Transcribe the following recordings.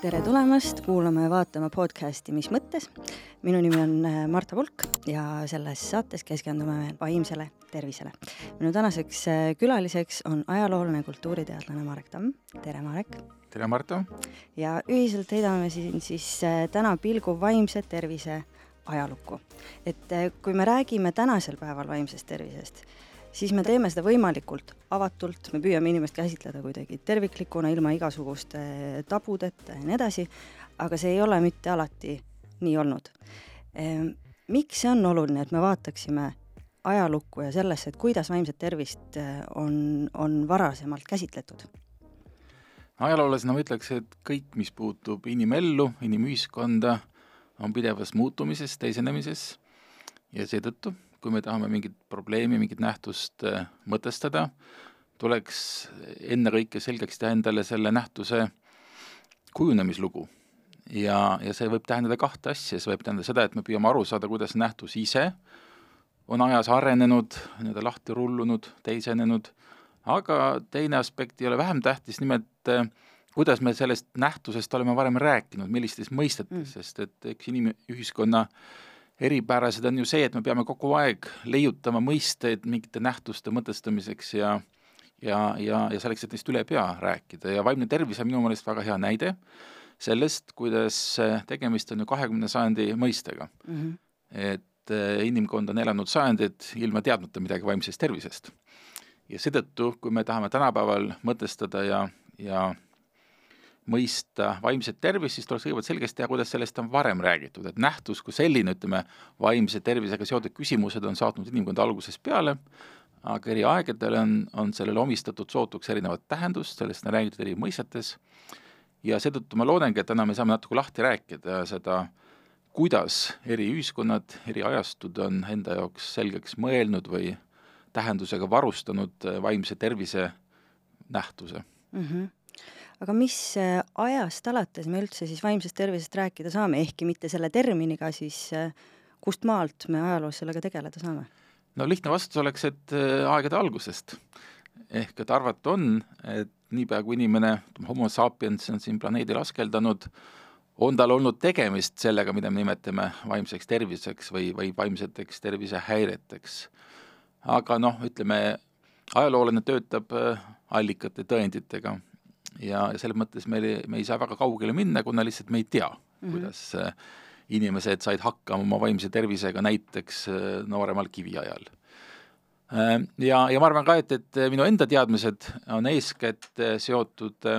tere tulemast kuulama ja vaatama podcasti Mis mõttes. minu nimi on äh, Marta Pulk ja selles saates keskendume me vaimsele tervisele. minu tänaseks äh, külaliseks on ajaloolane kultuuriteadlane Marek Tamm. tere, Marek! tere, Marta! ja ühiselt heidame siin siis äh, täna pilgu vaimse tervise ajalukku. et kui me räägime tänasel päeval vaimsest tervisest, siis me teeme seda võimalikult avatult, me püüame inimest käsitleda kuidagi terviklikuna, ilma igasuguste tabudeta ja nii edasi, aga see ei ole mitte alati nii olnud. Ehm, miks see on oluline, et me vaataksime ajalukku ja sellesse, et kuidas vaimset tervist eh, on, on varasemalt käsitletud? ajaloolasena ma ütleks, et kõik, mis puutub inimellu, inimühiskonda, on pidevas muutumises, teisenemises ja seetõttu kui me tahame mingit probleemi, mingit nähtust äh, mõtestada, tuleks ennekõike selgeks teha endale selle nähtuse kujunemislugu. ja, ja see võib tähendada kahte asja, see võib tähendada seda, et me püüame aru saada, kuidas nähtus ise on ajas arenenud, nii-öelda lahti rullunud, teisenenud, aga teine aspekt ei ole vähem tähtis, nimelt äh, kuidas me sellest nähtusest oleme varem rääkinud, millistes mõistetes mm., sest et eks inimühiskonna äh, eripärased on ju see, et me peame kogu aeg leiutama mõisteid mingite nähtuste mõtestamiseks ja ja, ja, ja selleks, et neist üle pea rääkida ja vaimne tervis on minu meelest väga hea näide sellest, kuidas tegemist on ju kahekümne sajandi mõistega mm. -hmm. et eh, inimkond on elanud sajandid ilma teadmata midagi vaimsest tervisest. ja seetõttu, kui me tahame tänapäeval mõtestada ja, ja mõista vaimset tervist, siis tuleks kõigepealt selgeks teha, kuidas sellest on varem räägitud, et nähtus kui selline, ütleme, vaimse tervisega seotud küsimused on saatnud inimkonda algusest peale, aga eri aegadel on, on sellele omistatud sootuks erinevat tähendust, sellest on räägitud eri mõistetes, ja seetõttu ma loodangi, et täna me saame natuke lahti rääkida seda, kuidas eri ühiskonnad, eri ajastud on enda jaoks selgeks mõelnud või tähendusega varustanud vaimse tervise nähtuse. Mm. -hmm aga mis äh, ajast alates me üldse siis vaimsest tervisest rääkida saame, ehkki mitte selle terminiga, siis äh, kust maalt me ajaloos sellega tegeleda saame? no lihtne vastus oleks, et äh, aegade algusest. ehk et arvata on, et niipea, kui inimene, homo sapiens on siin planeedil askeldanud, on tal olnud tegemist sellega, mida me nimetame vaimseks terviseks või, või vaimseteks tervisehäireteks. aga noh, ütleme, ajaloolane töötab allikate, tõenditega ja selles mõttes me, me ei saa väga kaugele minna, kuna lihtsalt me ei tea mm, -hmm. kuidas äh, inimesed said hakkama oma vaimse tervisega näiteks äh, nooremal kiviajal. Äh, ja, ja ma arvan ka, et, et minu enda teadmised on eeskätt seotud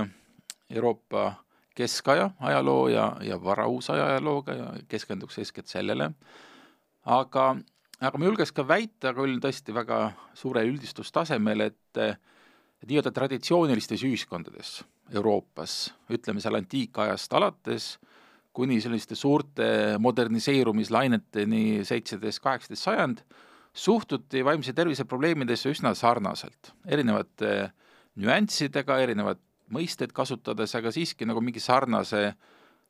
Euroopa keskaja ajaloo ja, ja varauusaja ajalooga ja keskenduks eeskätt sellele, aga, aga ma julgeks ka väita küll tõesti väga suure üldistustasemel, et nii-öelda traditsioonilistes ühiskondades Euroopas, ütleme seal antiikajast alates, kuni selliste suurte moderniseerumislaineteni seitseteist, kaheksateist sajand, suhtuti vaimse tervise probleemidesse üsna sarnaselt, erinevate nüanssidega, erinevad mõisted kasutades, aga siiski nagu mingi sarnase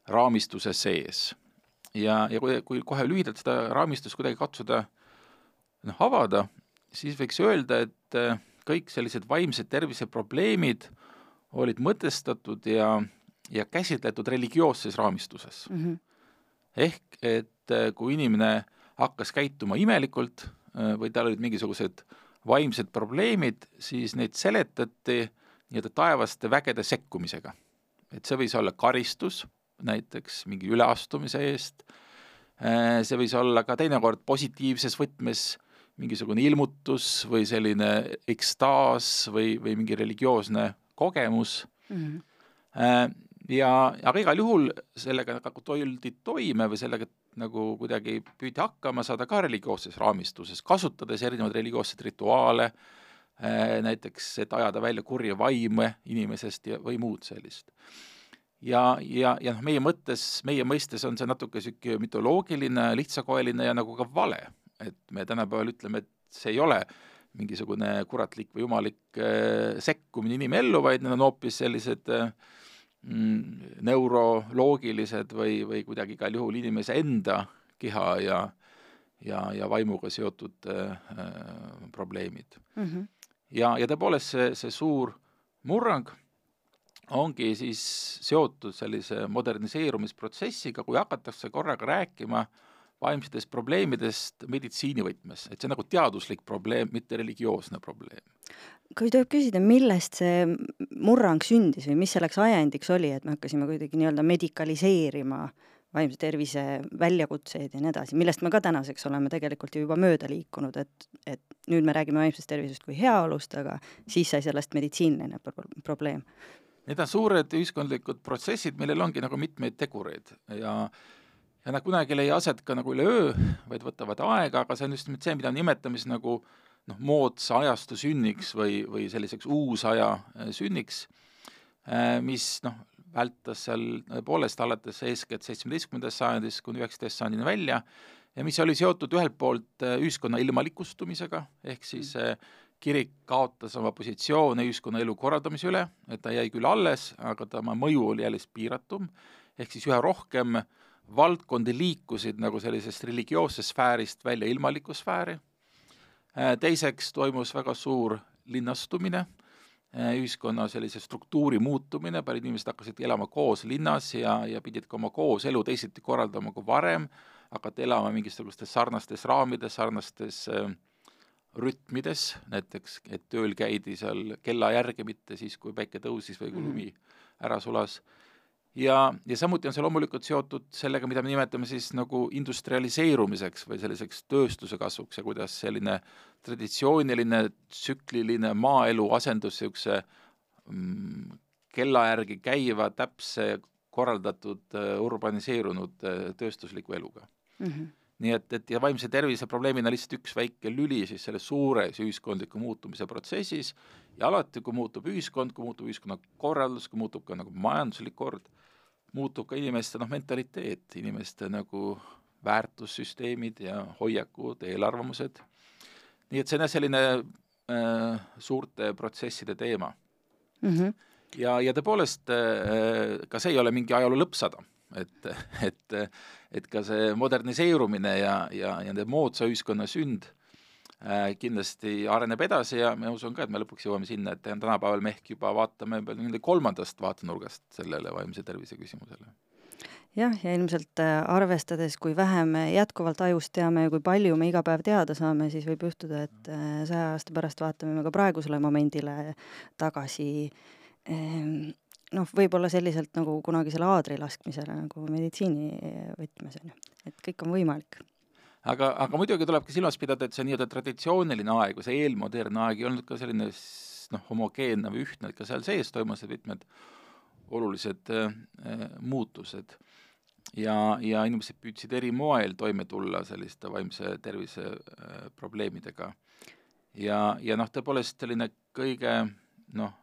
raamistuse sees. ja, ja kui, kui kohe lühidalt seda raamistust kuidagi katsuda noh, avada, siis võiks öelda, et kõik sellised vaimse tervise probleemid olid mõtestatud ja, ja käsitletud religioosses raamistuses mm. -hmm. ehk et äh, kui inimene hakkas käituma imelikult äh, või tal olid mingisugused vaimsed probleemid, siis neid seletati nii-öelda taevaste vägede sekkumisega. et see võis olla karistus näiteks mingi üleastumise eest, äh, see võis olla ka teinekord positiivses võtmes mingisugune ilmutus või selline ekstaas või, või mingi religioosne kogemus mm. -hmm. ja, aga igal juhul sellega nagu tuldi toime või sellega nagu kuidagi püüdi hakkama saada ka religioosses raamistuses, kasutades erinevaid religioosseid rituaale, äh, näiteks, et ajada välja kurja vaime inimesest ja, või muud sellist. ja, ja, ja noh, meie mõttes, meie mõistes on see natuke niisugune mütoloogiline, lihtsakoeline ja nagu ka vale et me tänapäeval ütleme, et see ei ole mingisugune kuratlik või jumalik äh, sekkumine inimellu, vaid need on hoopis sellised äh, mm, neuroloogilised või, või kuidagi igal juhul inimese enda keha ja ja, ja vaimuga seotud äh, probleemid mm. -hmm. ja, ja tõepoolest see, see suur murrang ongi siis seotud sellise moderniseerumisprotsessiga, kui hakatakse korraga rääkima vaimsetest probleemidest meditsiinivõtmes, et see on nagu teaduslik probleem, mitte religioosne probleem. kui tohib küsida, millest see murrang sündis või mis selleks ajendiks oli, et me hakkasime kuidagi nii-öelda medikaliseerima vaimse tervise väljakutseid ja nii edasi, millest me ka tänaseks oleme tegelikult ju juba mööda liikunud, et, et nüüd me räägime vaimsest tervisest kui heaolust, aga siis sai sellest meditsiiniline probleem Need on suured ühiskondlikud protsessid, millel ongi nagu mitmeid tegureid ja ja nad kunagi ei leia aset ka nagu üleöö, vaid võtavad aega, aga see on just nimelt see, mida nimetame siis nagu noh, moodsa ajastu sünniks või, või selliseks uusaja äh, sünniks, äh, mis noh, vältas seal tõepoolest alates eeskätt seitsmeteistkümnendast sajandist kuni üheksateist sajandini välja ja mis oli seotud ühelt poolt äh, ühiskonna ilmalikustumisega, ehk siis mm. kirik kaotas oma positsioone ühiskonnaelu korraldamise üle, et ta jäi küll alles, aga tema mõju oli jälle piiratum, ehk siis üha rohkem valdkondi liikusid nagu sellisest religioossest sfäärist välja ilmalikku sfääri, äh, teiseks toimus väga suur linnastumine, äh, ühiskonna sellise struktuuri muutumine, paljud inimesed hakkasid elama koos linnas ja, ja pidid ka oma kooselu teisiti korraldama kui varem, hakati elama mingisugustes sarnastes raamides, sarnastes äh, rütmides, näiteks et tööl käidi seal kella järgi, mitte siis, kui päike tõusis või kui lumi mhm. ära sulas. Ja, ja samuti on see loomulikult seotud sellega, mida me nimetame siis nagu industrialiseerumiseks või selliseks tööstuse kasvuks ja kuidas selline traditsiooniline tsükliline maaelu asendus niisuguse mm, kella järgi käiva, täpse, korraldatud, urbaniseerunud tööstusliku eluga mm. -hmm nii et, et ja vaimse tervise probleemina lihtsalt üks väike lüli siis selles suures ühiskondliku muutumise protsessis ja alati, kui muutub ühiskond, kui muutub ühiskonna korraldus, kui muutub ka nagu majanduslik kord, muutub ka inimeste noh, mentaliteet, inimeste nagu väärtussüsteemid ja hoiakud, eelarvamused, nii et see on jah, selline äh, suurte protsesside teema mm. -hmm. ja, ja tõepoolest äh, ka see ei ole mingi ajaloo lõppsada et, et, et ka see moderniseerumine ja, ja, ja nende moodsa ühiskonna sünd kindlasti areneb edasi ja ma usun ka, et me lõpuks jõuame sinna, et tänapäeval me ehk juba vaatame nii-öelda kolmandast vaatenurgast sellele vaimse tervise küsimusele. Jah, ja ilmselt äh, arvestades, kui vähe me jätkuvalt ajust teame ja kui palju me iga päev teada saame, siis võib juhtuda, et äh, saja aasta pärast vaatame me ka praegusele momendile tagasi ehm, noh, võib-olla selliselt nagu kunagisele aadrilaskmisele nagu meditsiini võtmes, on ju, et kõik on võimalik aga, aga muidugi tuleb ka silmas pidada, et see nii-öelda traditsiooniline aeg või see eelmodernne aeg ei olnud ka selline noh, homogeenne või ühtne, et ka seal sees toimusid mitmed olulised äh, muutused. ja, ja inimesed püüdsid eri moel toime tulla selliste vaimse tervise äh, probleemidega. ja, ja noh, tõepoolest selline kõige noh,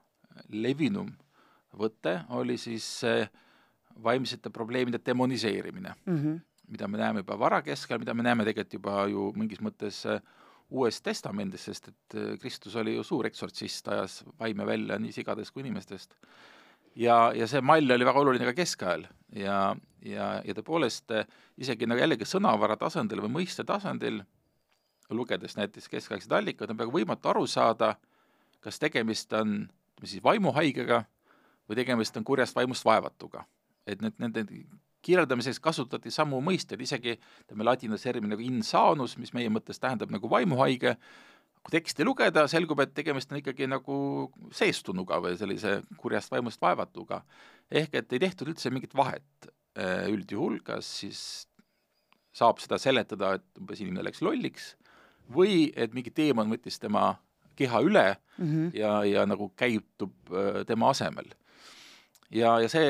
levinum võte oli siis see vaimsete probleemide demoniseerimine mm, -hmm. Mida me näeme juba varakeskel, mida me näeme tegelikult juba ju mingis mõttes äh, Uues Testamendis, sest et äh, Kristus oli ju suur eksortsist, ajas vaime välja nii sigadest kui inimestest. ja, ja see mall oli väga oluline ka keskajal ja, ja, ja tõepoolest äh, isegi nagu jällegi sõnavara tasandil või mõiste tasandil, lugedes näiteks keskaegseid allikaid, on peaaegu võimatu aru saada, kas tegemist on ütleme siis vaimuhaigega või tegemist on kurjast vaimust vaevatuga. et need, nende kirjeldamiseks kasutati samu mõisteid, isegi ütleme ladina termin nagu insanus, mis meie mõttes tähendab nagu vaimuhaige, kui teksti lugeda, selgub, et tegemist on ikkagi nagu seestunuga või sellise kurjast vaimust vaevatuga. ehk et ei tehtud üldse mingit vahet äh, üldjuhul, kas siis saab seda seletada, et umbes inimene läks lolliks või et mingi teemant võttis tema keha üle mm -hmm. ja, ja nagu käitub äh, tema asemel ja, ja see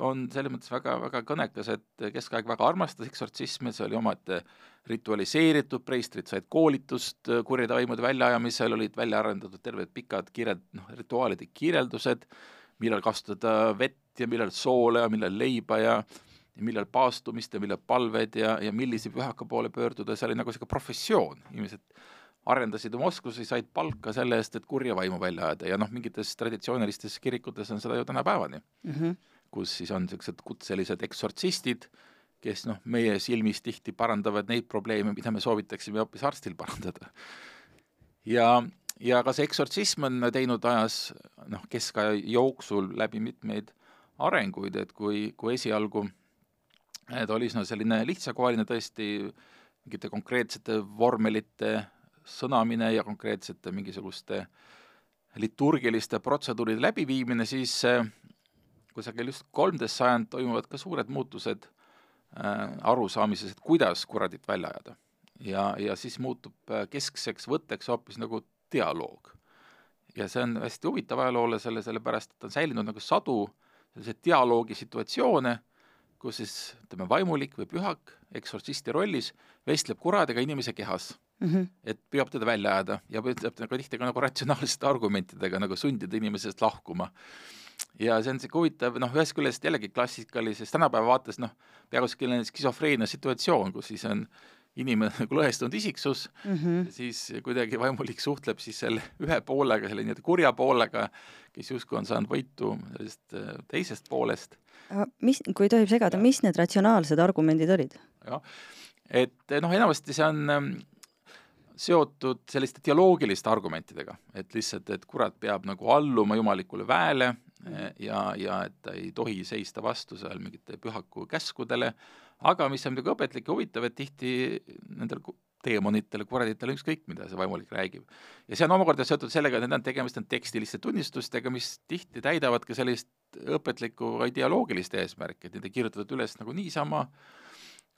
on selles mõttes väga, väga kõnekas, et keskaeg väga armastas eksortsismi, see oli omaette ritualiseeritud, preistrid said koolitust kurjade vaimude väljaajamisel, olid välja arendatud terved pikad kirjeld-, noh, rituaalide kirjeldused, millal kasutada vett ja millal soola ja millal leiba ja ja millal paastumist ja millal palved ja, ja millise pühaka poole pöörduda, see oli nagu niisugune professioon, inimesed arendasid oma oskusi, said palka selle eest, et kurja vaimu välja ajada ja noh, mingites traditsioonilistes kirikutes on seda ju tänapäevani mm, -hmm. kus siis on niisugused kutselised eksortsistid, kes noh, meie silmis tihti parandavad neid probleeme, mida me soovitaksime hoopis arstil parandada. ja, ja ka see eksortsism on teinud ajas noh, keskaja jooksul läbi mitmeid arenguid, et kui, kui esialgu et oli no selline lihtsakoeline tõesti mingite konkreetsete vormelite sõnamine ja konkreetsete mingisuguste liturgiliste protseduuride läbiviimine, siis äh, kusagil just kolmteist sajand toimuvad ka suured muutused äh, arusaamises, et kuidas kuradit välja ajada. ja, ja siis muutub äh, keskseks võtteks hoopis nagu dialoog. ja see on hästi huvitav ajaloole selle, sellepärast et on säilinud nagu sadu selliseid dialoogi situatsioone, kus siis ütleme, vaimulik või pühak eksortsisti rollis vestleb kuradega inimese kehas mm. -hmm. et püüab teda välja ajada ja ütleb nagu tihti ka nagu ratsionaalsete argumentidega nagu sundida inimesest lahkuma. ja see on sihuke huvitav, noh, ühest küljest jällegi klassikalises tänapäeva vaates noh, peaaegu selline skisofreenia situatsioon, kus siis on inimene nagu lõhestunud isiksus mm, -hmm. siis kuidagi vaimulik suhtleb siis selle ühe poolega, selle nii-öelda kurja poolega, kes justkui on saanud võitu sellest äh, teisest poolest. mis, kui tohib segada, mis need ratsionaalsed argumendid olid? jah, et noh, enamasti see on ähm, seotud selliste dialoogiliste argumentidega, et lihtsalt, et kurat peab nagu alluma jumalikule väele mm. ja, ja et ta ei tohi seista vastu seal mingite pühaku käskudele, aga mis on muidugi õpetlik ja huvitav, et tihti nendel teemonitel, kuraditele, ükskõik, mida see vaimulik räägib. ja see on omakorda seotud sellega, et need on tegemist on tekstiliste tunnistustega, mis tihti täidavad ka sellist õpetlikku ideoloogilist eesmärki, et need ei kirjutatud üles nagu niisama,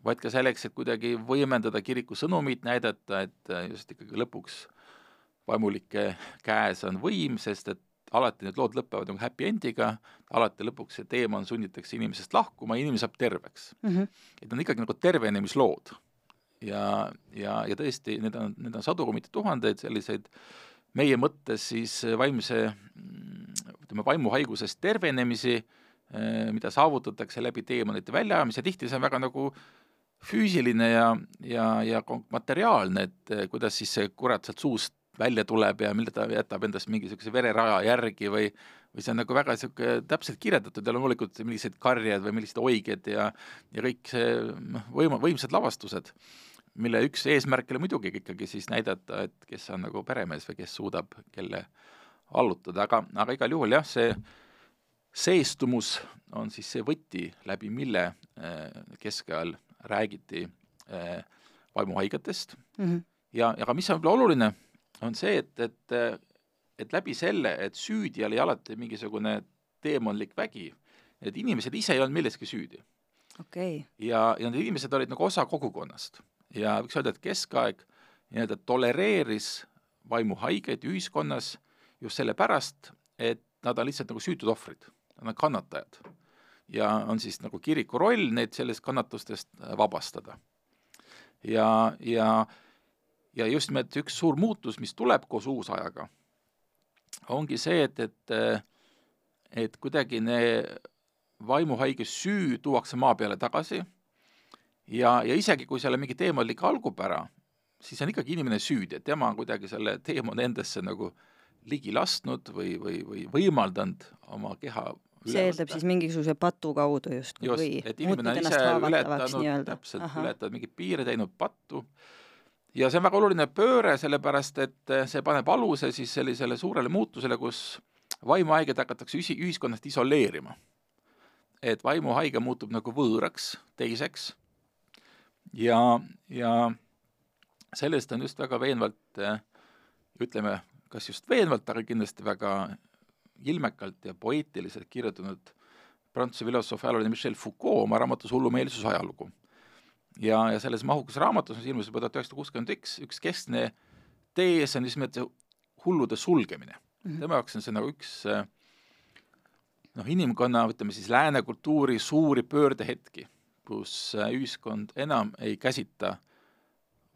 vaid ka selleks, et kuidagi võimendada kiriku sõnumit, näidata, et just ikkagi lõpuks vaimulike käes on võim, sest et alati need lood lõpevad nagu happy end'iga, alati lõpuks see teemant sunnitakse inimesest lahkuma ja inimene saab terveks mm. -hmm. et need on ikkagi nagu tervenemislood. ja, ja, ja tõesti, need on, need on sadu, mitte tuhandeid selliseid meie mõttes siis vaimse, ütleme, vaimuhaigusest tervenemisi, eh, mida saavutatakse läbi teemonite väljaajamise, tihti see on väga nagu füüsiline ja, ja, ja materiaalne, et eh, kuidas siis see kurat sealt suust välja tuleb ja mille ta jätab endast mingisuguse vereraja järgi või või see on nagu väga niisugune täpselt kirjeldatud ja loomulikult millised karjed või millised oiged ja ja kõik see noh, võim-, võimsad lavastused, mille üks eesmärk oli muidugi ikkagi siis näidata, et kes on nagu peremees või kes suudab kelle allutada, aga, aga igal juhul jah, see seestumus on siis see võti, läbi mille eh, keskajal räägiti eh, vaimuhaigetest mm -hmm. ja, aga mis on võib-olla oluline, on see, et, et, et läbi selle, et süüdi oli alati mingisugune teemonlik vägi, et inimesed ise ei olnud milleski süüdi okay.. ja, ja need inimesed olid nagu osa kogukonnast ja võiks öelda, et keskaeg nii-öelda tolereeris vaimuhaigeid ühiskonnas just sellepärast, et nad on lihtsalt nagu süütud ohvrid, nad on kannatajad. Ja on siis nagu kiriku roll neid sellest kannatustest vabastada. ja, ja ja just nimelt üks suur muutus, mis tuleb koos uusajaga, ongi see, et, et et kuidagi vaimuhaige süü tuuakse maa peale tagasi ja, ja isegi, kui seal on mingi teemalik algupära, siis on ikkagi inimene süüdi, et tema on kuidagi selle teemani endasse nagu ligi lasknud või, või, või võimaldanud oma keha see eeldab siis mingisuguse patu kaudu justkui just, või? et inimene on ise ületanud, täpselt, ületanud mingeid piire, teinud pattu ja see on väga oluline pööre, sellepärast et see paneb aluse siis sellisele suurele muutusele, kus vaimuhaiged hakatakse üsi-, ühiskonnast isoleerima. et vaimuhaige muutub nagu võõraks, teiseks, ja, ja sellest on just väga veenvalt, ütleme, kas just veenvalt, aga kindlasti väga ilmekalt ja poeetiliselt kirjutanud prantsuse filosoof ajaloolane Michel Foucault oma raamatus Hullumeelsuse ajalugu ja, ja selles mahukas raamatus, mis ilmus juba tuhat üheksasada kuuskümmend üks, üks keskne tees on just nimelt see hullude sulgemine mm. -hmm. tema jaoks on see nagu üks äh, noh, inimkonna, ütleme siis lääne kultuuri suuri pöördehetki, kus äh, ühiskond enam ei käsita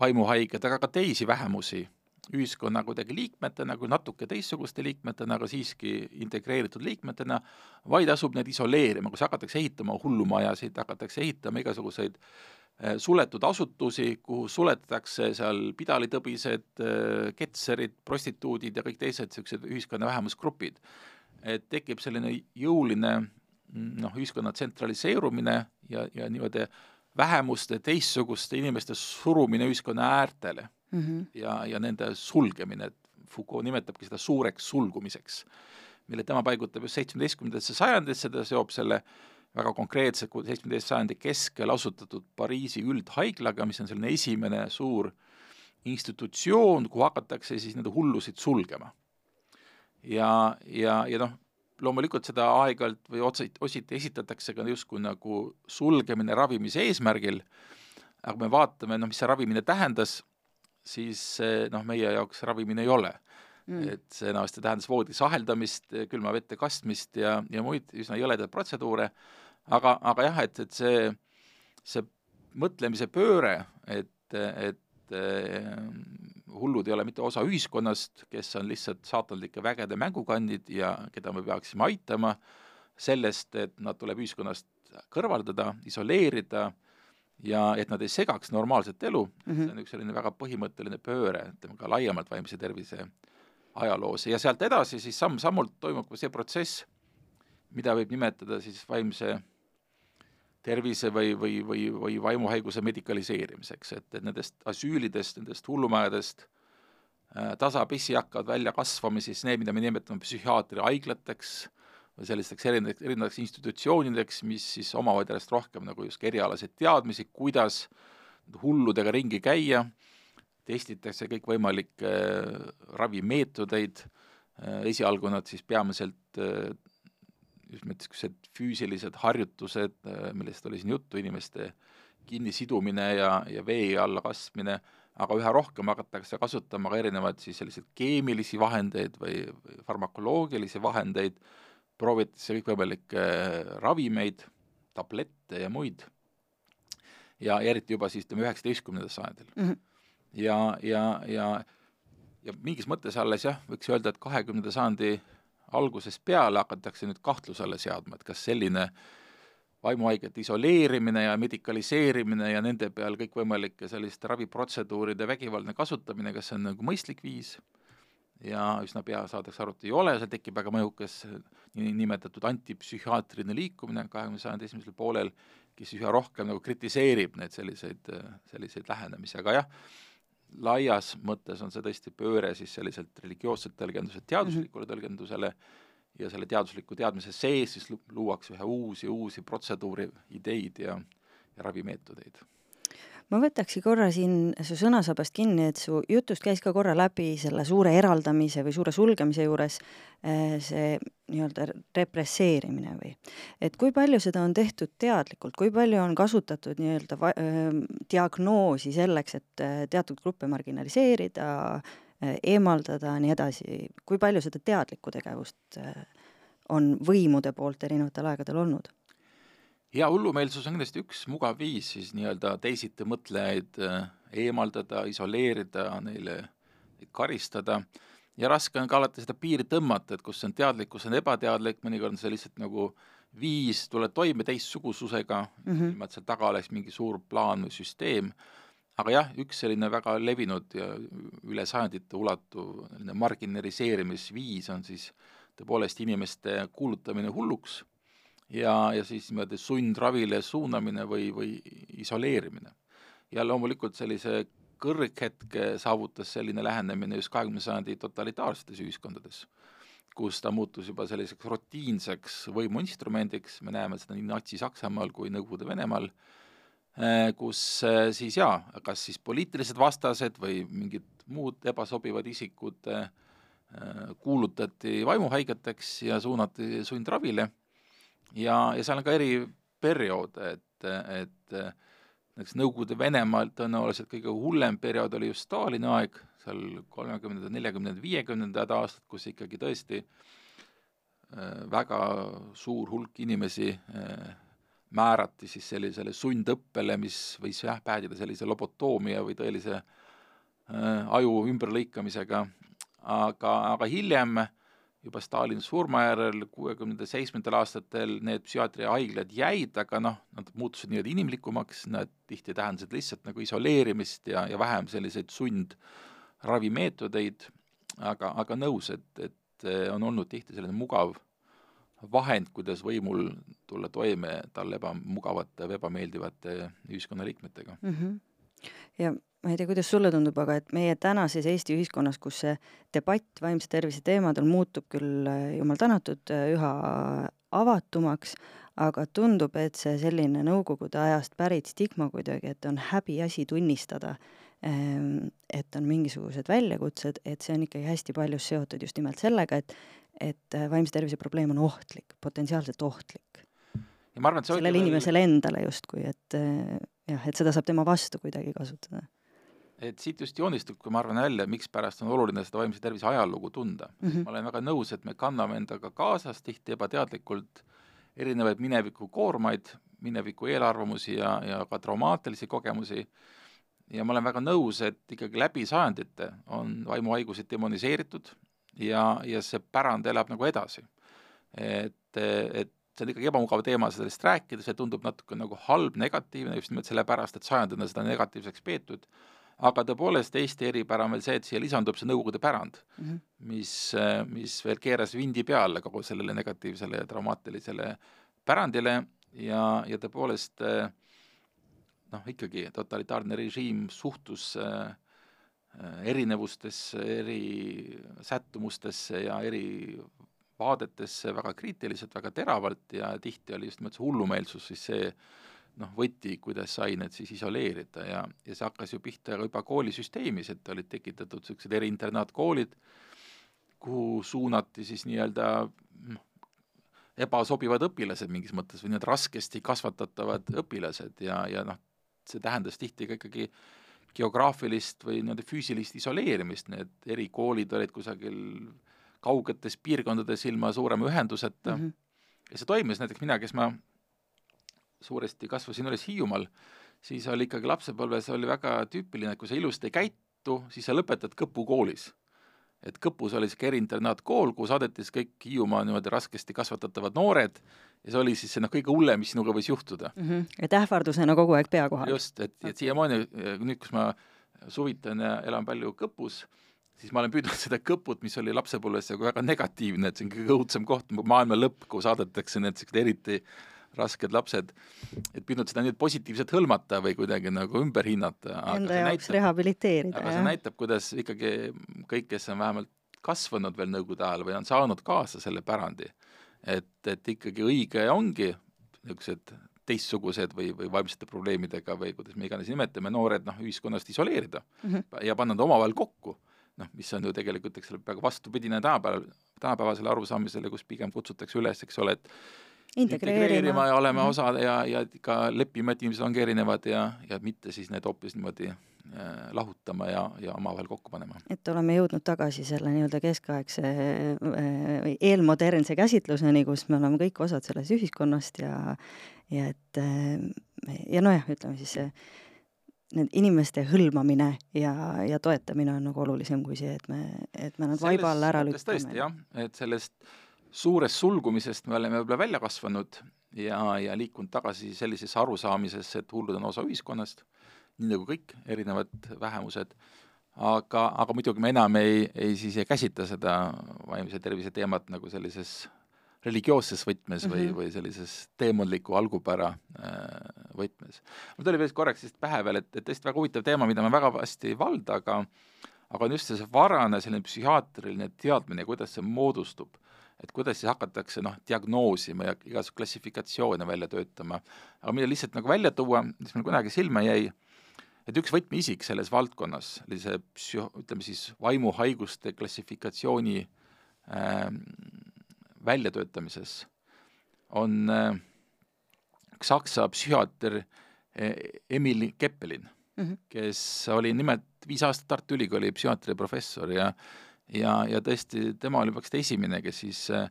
vaimuhaigeid, aga ka teisi vähemusi ühiskonna kuidagi liikmetena, kui natuke teistsuguste liikmetena, aga siiski integreeritud liikmetena, vaid asub neid isoleerima, kus hakatakse ehitama hullumajasid, hakatakse ehitama igasuguseid Äh, suletud asutusi, kuhu suletatakse seal pidalitõbised, äh, ketserid, prostituudid ja kõik teised niisugused ühiskonna vähemusgrupid. et tekib selline jõuline noh, ühiskonna tsentraliseerumine ja, ja niimoodi vähemuste, teistsuguste inimeste surumine ühiskonna äärtele mm -hmm. ja, ja nende sulgemine, et Foucault nimetabki seda suureks sulgumiseks, mille tema paigutab just seitsmeteistkümnendasse sajandisse, ta seob selle väga konkreetse seitsmeteist sajandi keskel asutatud Pariisi üldhaiglaga, mis on selline esimene suur institutsioon, kuhu hakatakse siis nende hullusid sulgema. ja, ja, ja noh, loomulikult seda aeg-ajalt või otseid, ositi esitatakse ka justkui nagu sulgemine ravimise eesmärgil, aga kui me vaatame, noh, mis see ravimine tähendas, siis noh, meie jaoks ravimine ei ole. Mm.. et see enamasti tähendas voodis aheldamist, külma vette kastmist ja, ja muid üsna jõledaid protseduure, aga, aga jah, et, et see, see mõtlemise pööre, et, et eh, hullud ei ole mitte osa ühiskonnast, kes on lihtsalt saatanlike vägede mängukandid ja keda me peaksime aitama, sellest, et nad tuleb ühiskonnast kõrvaldada, isoleerida ja et nad ei segaks normaalset elu mm, -hmm. see on üks selline väga põhimõtteline pööre, ütleme ka laiemalt vaimse tervise ajaloos ja sealt edasi siis samm-sammult toimub ka see protsess, mida võib nimetada siis vaimse tervise või, või, või, või vaimuhaiguse medikaliseerimiseks, et, et nendest asüülidest, nendest hullumajadest äh, tasapisi hakkavad välja kasvama siis need, mida me nimetame psühhiaatriahaiglateks või sellisteks erinevateks, erinevateks institutsioonideks, mis siis omavad järjest rohkem nagu just erialaseid teadmisi, kuidas hulludega ringi käia, testitakse kõikvõimalikke äh, ravimeetodeid. Äh,, esialgu nad siis peamiselt äh, just nimelt niisugused füüsilised harjutused, äh, millest oli siin juttu, inimeste kinnisidumine ja, ja vee alla kastmine, aga üha rohkem hakatakse kasutama ka erinevaid siis selliseid keemilisi vahendeid või, või farmakoloogilisi vahendeid, proovitakse kõikvõimalikke äh, ravimeid, tablette ja muid, ja, eriti juba siis ütleme, üheksateistkümnendal sajandil mm. -hmm. ja, ja, ja ja mingis mõttes alles jah, võiks öelda, et kahekümnenda sajandi algusest peale hakatakse nüüd kahtluse alla seadma, et kas selline vaimuhaigete isoleerimine ja medikaliseerimine ja nende peal kõikvõimalike selliste raviprotseduuride vägivaldne kasutamine, kas see on nagu mõistlik viis ja üsna pea saadakse aru, et ei ole, seal tekib väga mõjukas niinimetatud antipsühhiaatriline liikumine kahekümne sajandi esimesel poolel, kes üha rohkem nagu kritiseerib neid selliseid, selliseid lähenemisi, aga jah, laias mõttes on see tõesti pööre siis selliselt religioosselt tõlgenduselt teaduslikule tõlgendusele ja selle teadusliku teadmise sees siis luuakse ühe uusi, uusi protseduuri ideid ja, ja ravimeetodeid ma võtaksin korra siin su sõnasabast kinni, et su jutust käis ka korra läbi selle suure eraldamise või suure sulgemise juures eh, see nii-öelda represseerimine või, et kui palju seda on tehtud teadlikult, kui palju on kasutatud nii-öelda äh, diagnoosi selleks, et eh, teatud gruppe marginaliseerida eemaldada, nii edasi, kui palju seda teadlikku tegevust on võimude poolt erinevatel aegadel olnud? Ja hullumeelsus on kindlasti üks mugav viis siis nii-öelda teisiti mõtlejaid äh, eemaldada, isoleerida, neile karistada. Ja raske on ka alati seda piiri tõmmata, et kus on teadlik, kus on ebateadlik, mõnikord on see lihtsalt nagu viis, tuled toime teistsugususega mm, -hmm. ilma et seal taga oleks mingi suur plaan või süsteem, aga jah, üks selline väga levinud ja üle sajandite ulatuv marginaliseerimisviis on siis tõepoolest inimeste kuulutamine hulluks ja, ja siis niimoodi sundravile suunamine või, või isoleerimine. ja loomulikult sellise kõrghetke saavutas selline lähenemine just kahekümne sajandi totalitaarsetes ühiskondades, kus ta muutus juba selliseks rutiinseks võimuinstrumendiks, me näeme seda nii Natsi-Saksamaal kui Nõukogude Venemaal, eh, kus eh, siis jaa, kas siis poliitilised vastased või mingid muud ebasobivad isikud eh, kuulutati vaimuhaigeteks ja suunati sundravile ja, ja seal on ka eri perioode, et, et näiteks Nõukogude Venemaal tõenäoliselt kõige hullem periood oli just Stalini aeg, seal kolmekümnendad, neljakümnendad, viiekümnendad aastad, kus ikkagi tõesti äh, väga suur hulk inimesi äh, määrati siis sellisele sundõppele, mis võis jah, päädida sellise lobotoomia või tõelise äh, aju ümberlõikamisega, aga, aga hiljem äh, juba Stalini surma järel kuuekümnenda seitsmendal aastatel need psühhiaatriahaiglad jäid, aga noh, nad muutusid nii-öelda inimlikumaks, nad tihti tähendasid lihtsalt nagu isoleerimist ja, ja vähem selliseid sundravimeetodeid, aga, aga nõus, et, et on olnud tihti selline mugav vahend, kuidas võimul tulla toime talle ebamugavate või ebameeldivate ühiskonnaliikmetega mm. -hmm ja ma ei tea, kuidas sulle tundub, aga et meie tänases Eesti ühiskonnas, kus see debatt vaimse tervise teemadel muutub küll, jumal tänatud, üha avatumaks, aga tundub, et see selline nõukogude ajast pärit stigma kuidagi, et on häbiasi tunnistada, ehm, et on mingisugused väljakutsed, et see on ikkagi hästi paljus seotud just nimelt sellega, et et vaimse tervise probleem on ohtlik, potentsiaalselt ohtlik. ja ma arvan, et see sellele inimesele endale justkui, et jah, et seda saab tema vastu kuidagi kasutada et siit just joonistubki, ma arvan, välja, mikspärast on oluline seda vaimse tervise ajalugu tunda mm. -hmm. ma olen väga nõus, et me kanname endaga kaasas tihti ebateadlikult erinevaid mineviku koormaid, mineviku eelarvamusi ja, ja ka traumaatilisi kogemusi, ja ma olen väga nõus, et ikkagi läbi sajandite on vaimuhaigused demoniseeritud ja, ja see pärand elab nagu edasi. et, et see on ikkagi ebamugav teema sellest rääkida, see tundub natuke nagu halb, negatiivne, just nimelt sellepärast, et sajandina seda negatiivseks peetud aga tõepoolest Eesti eripära on veel see, et siia lisandub see Nõukogude pärand mm, -hmm. mis, mis veel keeras vindi peale kogu sellele negatiivsele ja traumaatilisele pärandile ja, ja tõepoolest noh, ikkagi totalitaarne režiim suhtus äh, erinevustesse, eri sättumustesse ja eri vaadetesse väga kriitiliselt, väga teravalt ja tihti oli just nimelt see hullumeelsus siis see, noh, võti, kuidas sai need siis isoleerida ja, ja see hakkas ju pihta juba koolisüsteemis, et olid tekitatud niisugused eriinternaatkoolid, kuhu suunati siis nii-öelda noh, ebasobivad õpilased mingis mõttes või need raskesti kasvatatavad õpilased ja, ja noh, see tähendas tihti ka ikkagi geograafilist või niimoodi füüsilist isoleerimist, need erikoolid olid kusagil kaugetes piirkondades ilma suurema ühenduseta mm -hmm. ja see toimus, näiteks mina, kes ma suuresti kasvasin üles Hiiumaal, siis oli ikkagi lapsepõlves oli väga tüüpiline, et kui sa ilusti ei käitu, siis sa lõpetad Kõpu koolis. et Kõpus oli niisugune eriinternaatkool, kuhu saadeti siis kõik Hiiumaa niimoodi raskesti kasvatatavad noored ja see oli siis see noh, kõige hullem, mis sinuga võis juhtuda mm. -hmm. et ähvardusena kogu aeg pea kohal. just, et, et siiamaani nüüd, kus ma suvitan ja elan palju Kõpus, siis ma olen püüdnud seda kõput, mis oli lapsepõlves nagu väga negatiivne, et see on kõige õudsem koht, maailma lõpp, kuhu saadetakse need niisugused eriti rasked lapsed, et püüdnud seda nüüd positiivselt hõlmata või kuidagi nagu ümber hinnata. Enda jaoks näitab, rehabiliteerida. aga see näitab, kuidas ikkagi kõik, kes on vähemalt kasvanud veel Nõukogude ajal või on saanud kaasa selle pärandi, et, et ikkagi õige ongi niisugused teistsugused või, või vaimsete probleemidega või kuidas me iganes nimetame, noored noh, ühiskonnast isoleerida mm -hmm. ja panna nad omavahel kokku. Noh, mis on ju tegelikult, eks ole, peaaegu vastupidine tänapäeval, tänapäevasele arusaamisele, kus pigem kutsutakse üles, eks ole, et integreerima ja olema mm -hmm. osa ja, ja ka leppima, et inimesed ongi erinevad ja, ja mitte siis need hoopis niimoodi äh, lahutama ja, ja omavahel kokku panema. et oleme jõudnud tagasi selle nii-öelda keskaegse äh, eelmodernse käsitluseni, kus me oleme kõik osad sellest ühiskonnast ja ja et äh, ja nojah, ütleme siis see need inimeste hõlmamine ja, ja toetamine on nagu olulisem kui see, et me, et me nad vaiba alla ära lükkame. tõesti jah, et sellest suurest sulgumisest me oleme võib-olla välja kasvanud ja, ja liikunud tagasi sellisesse arusaamisesse, et hullud on osa ühiskonnast, nii nagu kõik erinevad vähemused, aga, aga muidugi me enam ei, ei siis ei käsitle seda vaimse tervise teemat nagu sellises religioosses võtmes või mm, -hmm. või sellises teemantliku algupära äh, võtmes. mul tuli veel korraks vist pähe veel, et, et tõesti väga huvitav teema, mida ma väga hästi ei valda, aga aga on just see varane selline psühhiaatriline teadmine, kuidas see moodustub et kuidas siis hakatakse noh, diagnoosima ja igasugu klassifikatsioone välja töötama. aga mida lihtsalt nagu välja tuua, mis mul kunagi silma jäi, et üks võtmeisik selles valdkonnas oli see psüh-, ütleme siis vaimuhaiguste klassifikatsiooni äh, väljatöötamises, on äh, saksa psühhiaater äh, Emil Keppelin mm, -hmm. kes oli nimelt viis aastat Tartu Ülikooli psühhiaatria professor ja ja, ja tõesti, tema oli vist esimene, kes siis äh,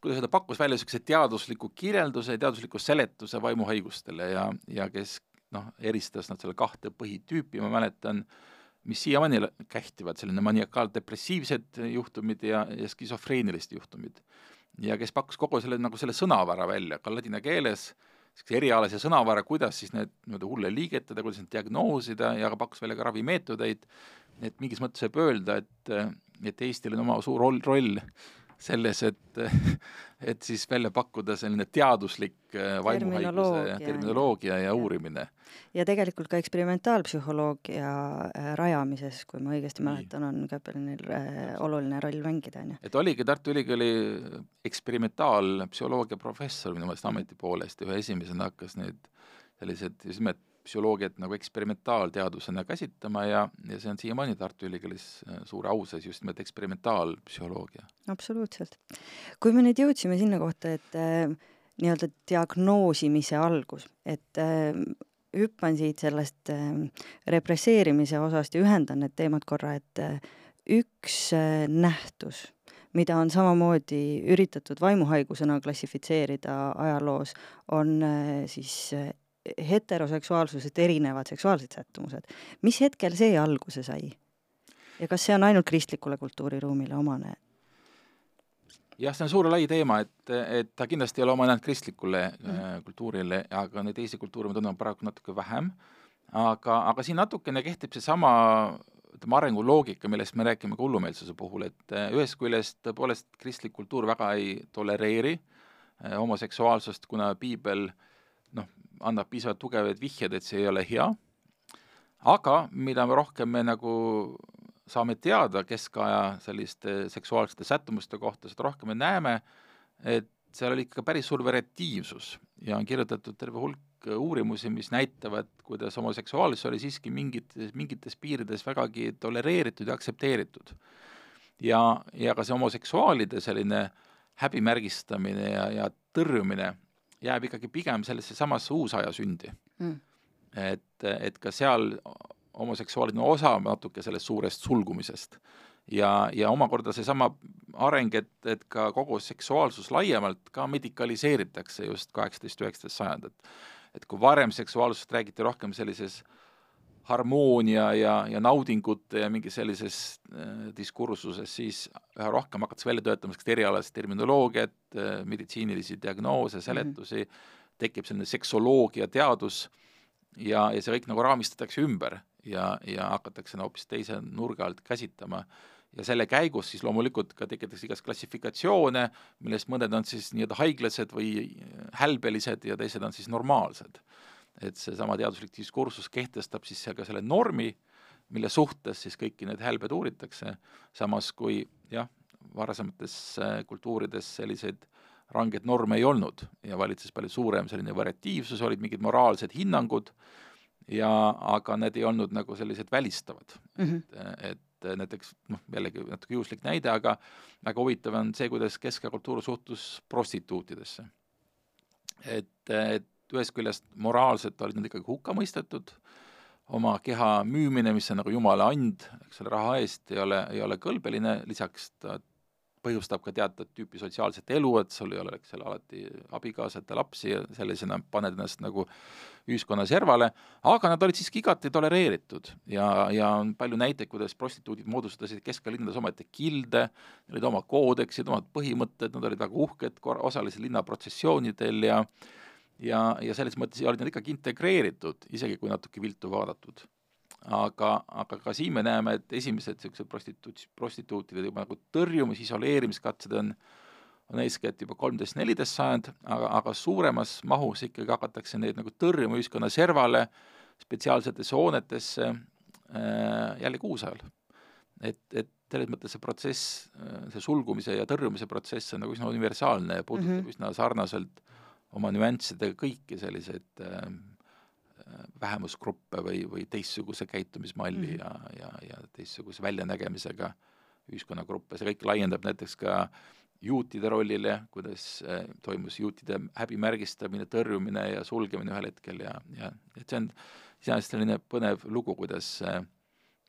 kuidas öelda, pakkus välja niisuguse teadusliku kirjelduse, teadusliku seletuse vaimuhaigustele ja, ja kes noh, eristas nad selle kahte põhitüüpi, ma mäletan, mis siiamaani kähtivad, selline maniakaal-depressiivsed juhtumid ja, ja skisofreenilised juhtumid. ja kes pakkus kogu selle, nagu selle sõnavara välja, ka ladina keeles, niisuguse erialase sõnavara, kuidas siis need nii-öelda hulle liigetada, kuidas neid diagnoosida ja pakkus välja ka ravimeetodeid, et mingis mõttes võib öelda, et, et Eestil on oma suur roll, roll selles, et, et siis välja pakkuda selline teaduslik äh, vaimuhaiguse terminoloogia ja uurimine. ja tegelikult ka eksperimentaalpsühholoogia äh, rajamises, kui ma õigesti mäletan, on Käppelinil äh, oluline roll mängida, on ju. et oligi Tartu Ülikooli eksperimentaalpsühholoogia professor minu meelest ameti poolest, ühe esimesena hakkas neid sellised just nimelt psühholoogiat nagu eksperimentaalteadusena käsitlema ja, ja see on siiamaani Tartu Ülikoolis äh, suure au sees just nimelt eksperimentaalpsühholoogia. absoluutselt. kui me nüüd jõudsime sinna kohta, et äh, nii-öelda diagnoosimise algus, et äh, hüppan siit sellest äh, represseerimise osast ja ühendan need teemad korra, et äh, üks äh, nähtus, mida on samamoodi üritatud vaimuhaigusena klassifitseerida ajaloos, on äh, siis äh, heteroseksuaalsusest erinevad seksuaalsed sättumused. mis hetkel see alguse sai? ja kas see on ainult kristlikule kultuuriruumile omane? jah, see on suur lai teema, et, et ta kindlasti ei ole omane ainult kristlikule mm -hmm. kultuurile, aga neid teisi kultuure me tunneme paraku natuke vähem, aga, aga siin natukene kehtib seesama ütleme, arenguloogika, millest me räägime ka hullumeelsuse puhul, et äh, ühest küljest tõepoolest kristlik kultuur väga ei tolereeri äh, homoseksuaalsust, kuna piibel noh, annab piisavalt tugevaid vihjeid, et see ei ole hea, aga mida rohkem me nagu saame teada keskaja selliste seksuaalsete sättumuste kohta, seda rohkem me näeme, et seal oli ikka päris suur variatiivsus ja on kirjutatud terve hulk uurimusi, mis näitavad, kuidas homoseksuaalsus oli siiski mingites, mingites piirides vägagi tolereeritud ja aktsepteeritud. ja, ja ka see homoseksuaalide selline häbimärgistamine ja, ja tõrjumine jääb ikkagi pigem sellesse samasse uusaja sündi. Mm.. et, et ka seal homoseksuaalid on osa natuke sellest suurest sulgumisest. ja, ja omakorda seesama areng, et, et ka kogu seksuaalsus laiemalt ka medikaliseeritakse just kaheksateist, üheksateist sajand, et kui varem seksuaalsusest räägiti rohkem sellises äh, harmoonia ja, ja naudingute ja mingi sellises äh, diskursuses, siis üha rohkem hakatakse välja töötama sellist erialast terminoloogiat äh,, meditsiinilisi diagnoose, seletusi. Mm, -hmm. tekib selline seksoloogia teadus ja, ja see kõik nagu raamistatakse ümber ja, ja hakatakse no, hoopis teise nurga alt käsitlema. Ja selle käigus siis loomulikult ka tekitatakse igast klassifikatsioone, millest mõned on siis nii-öelda haiglased või hälbelised ja teised on siis normaalsed et seesama teaduslik diskursus kehtestab siis ka selle normi, mille suhtes siis kõiki neid hälbed uuritakse, samas kui jah, varasemates äh, kultuurides selliseid rangeid norme ei olnud ja valitses palju suurem selline variatiivsus, olid mingid moraalsed hinnangud ja aga need ei olnud nagu sellised välistavad mm. -hmm. et, et näiteks noh, jällegi natuke juhuslik näide, aga väga huvitav on see, kuidas keskaja kultuur suhtus prostituutidesse. et, et ühest küljest moraalselt olid nad ikkagi hukka mõistetud, oma keha müümine, mis on nagu jumala and, eks ole, raha eest ei ole, ei ole kõlbeline, lisaks ta põhjustab ka teatud tüüpi sotsiaalset elu, et sul ei ole, eks ole, alati abikaasat ja lapsi ja sellisena paned ennast nagu ühiskonna servale, aga nad olid siiski igati tolereeritud ja, ja on palju näiteid, kuidas prostituudid moodustasid kesklinnades omaette kilde, olid oma koodeksid, omad põhimõtted, nad olid väga uhked, osalesid linnaprotsessioonidel ja ja, ja selles mõttes olid nad ikkagi integreeritud, isegi kui natuke viltu vaadatud. aga, aga ka siin me näeme, et esimesed niisugused prostituut, prostituutide juba nagu tõrjumis, isoleerimiskatsed on on eeskätt juba kolmteist, neliteist sajand, aga, aga suuremas mahus ikkagi hakatakse neid nagu tõrjuma ühiskonna servale, spetsiaalsetesse hoonetesse äh,, jällegi uusajal. et, et selles mõttes see protsess, äh, see sulgumise ja tõrjumise protsess on nagu üsna universaalne ja puudutab mm -hmm. üsna sarnaselt oma nüanssidega kõiki selliseid äh, vähemusgruppe või, või teistsuguse käitumismalli mm -hmm. ja, ja, ja teistsuguse väljanägemisega ühiskonnagruppe, see kõik laiendab näiteks ka juutide rollile, kuidas äh, toimus juutide häbimärgistamine, tõrjumine ja sulgemine ühel hetkel ja, ja et see on iseenesest selline põnev lugu, kuidas äh,,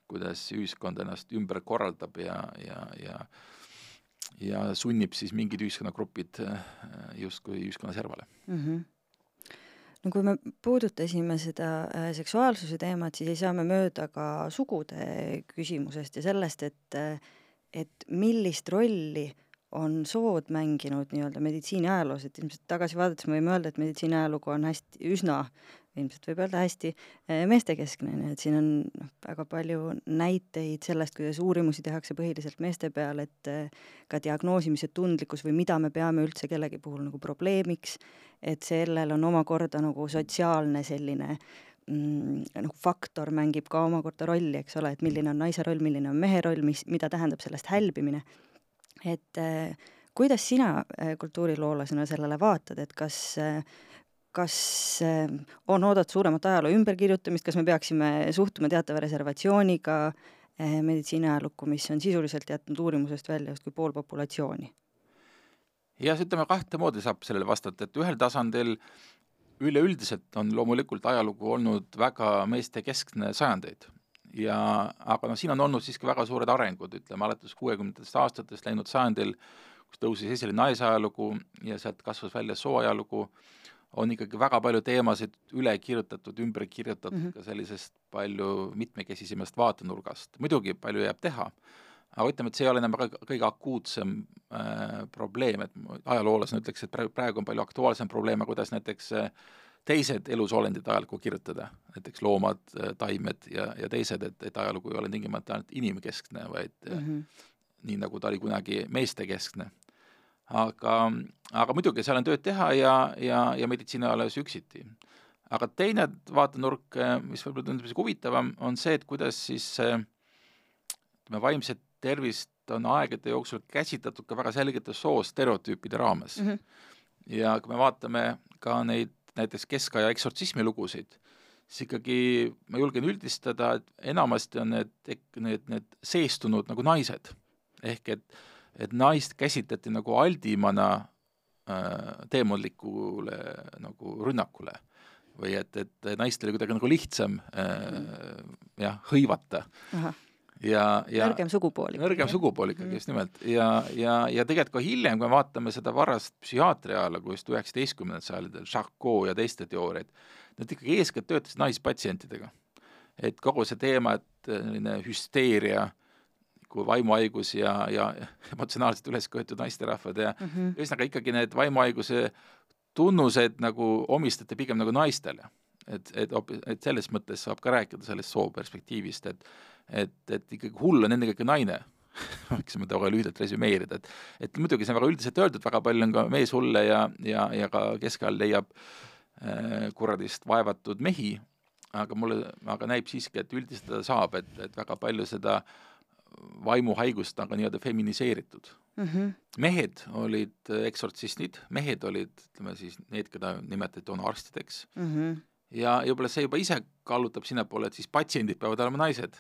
kuidas ühiskond ennast ümber korraldab ja, ja, ja ja sunnib siis mingid ühiskonnagrupid äh, justkui ühiskonna servale mm. -hmm no kui me puudutasime seda äh, seksuaalsuse teemat, siis ei saa me mööda ka sugude küsimusest ja sellest, et äh, et millist rolli on sood mänginud nii-öelda meditsiini ajaloos, et ilmselt tagasi vaadates me võime öelda, et meditsiini ajalugu on hästi, üsna ilmselt võib öelda hästi eh, meestekeskne, nii et siin on noh, väga palju näiteid sellest, kuidas uurimusi tehakse põhiliselt meeste peal, et eh, ka diagnoosimise tundlikkus või mida me peame üldse kellegi puhul nagu probleemiks, et sellel on omakorda nagu sotsiaalne selline mm, noh, faktor mängib ka omakorda rolli, eks ole, et milline on naise roll, milline on mehe roll, mis, mida tähendab sellest hälbimine. et äh, kuidas sina kultuuriloolasena sellele vaatad, et kas äh, kas eh, on oodata suuremat ajaloo ümberkirjutamist, kas me peaksime suhtuma teatava reservatsiooniga eh, meditsiiniajalukku, mis on sisuliselt jätnud uurimusest välja justkui pool populatsiooni? jah, ütleme kahte moodi saab sellele vastata, et ühel tasandil üleüldiselt on loomulikult ajalugu olnud väga meestekeskne sajandeid. Ja aga noh, siin on olnud siiski väga suured arengud, ütleme alates kuuekümnendatest aastatest läinud sajandil, kus tõusis esile naisajalugu ja sealt kasvas välja sooajalugu, on ikkagi väga palju teemasid üle kirjutatud, ümber kirjutatud mm -hmm. ka sellisest palju mitmekesisemast vaatenurgast. muidugi palju jääb teha, aga ütleme, et see ei ole enam kõige akuutsem äh, probleem, et ajaloolasena ütleks, et praegu, praegu on palju aktuaalsem probleem, kuidas näiteks äh, teised elusolendid ajalugu kirjutada, näiteks loomad, äh, taimed ja, ja teised, et, et ajalugu ei ole tingimata ainult inimkeskne, vaid mm -hmm. nii, nagu ta oli kunagi meestekeskne aga, aga muidugi seal on tööd teha ja, ja, ja meditsiinialas üksiti. aga teine vaatenurk, mis võib-olla tundub isegi huvitavam, on see, et kuidas siis ütleme, vaimset tervist on aegade jooksul käsitletud ka väga selgete soostereotüüpide raames mm. -hmm. ja kui me vaatame ka neid näiteks keskaja eksortsismi lugusid, siis ikkagi ma julgen üldistada, et enamasti on need, need, need seestunud nagu naised. ehk et et naist käsitleti nagu aldimana äh, teemantlikule nagu rünnakule või et, et naist oli kuidagi nagu lihtsam äh, jah, hõivata. ja, ja nõrgem sugupool. nõrgem sugupool ikkagi mm. just nimelt ja, ja, ja tegelikult ka hiljem, kui me vaatame seda varast psühhiaatria ajalugu just üheksateistkümnendal sajandil, Charcot ja teiste teooriaid, nad ikkagi eeskätt töötasid naispatsientidega. et kogu see teema, et selline hüsteeria äh, kui vaimuhaigus ja, ja emotsionaalselt üles köetud naisterahvad ja mm -hmm. ühesõnaga ikkagi need vaimuhaiguse tunnused nagu omistati pigem nagu naistele. et, et, et selles mõttes saab ka rääkida sellest sooperspektiivist, et et, et ikkagi hull on ennekõike naine võiksime ta väga lühidalt resümeerida, et et muidugi see on väga üldiselt öeldud, väga palju on ka meeshulle ja, ja, ja ka keskajal leiab äh, kuradist vaevatud mehi, aga mulle, aga näib siiski, et üldistada saab, et, et väga palju seda äh, vaimuhaigust aga nii-öelda feminiseeritud mm. -hmm. mehed olid eksortsistid, mehed olid, ütleme siis need, keda nimetati toona arstideks mm. -hmm. ja, ja võib-olla see juba ise kallutab sinnapoole, et siis patsiendid peavad olema naised.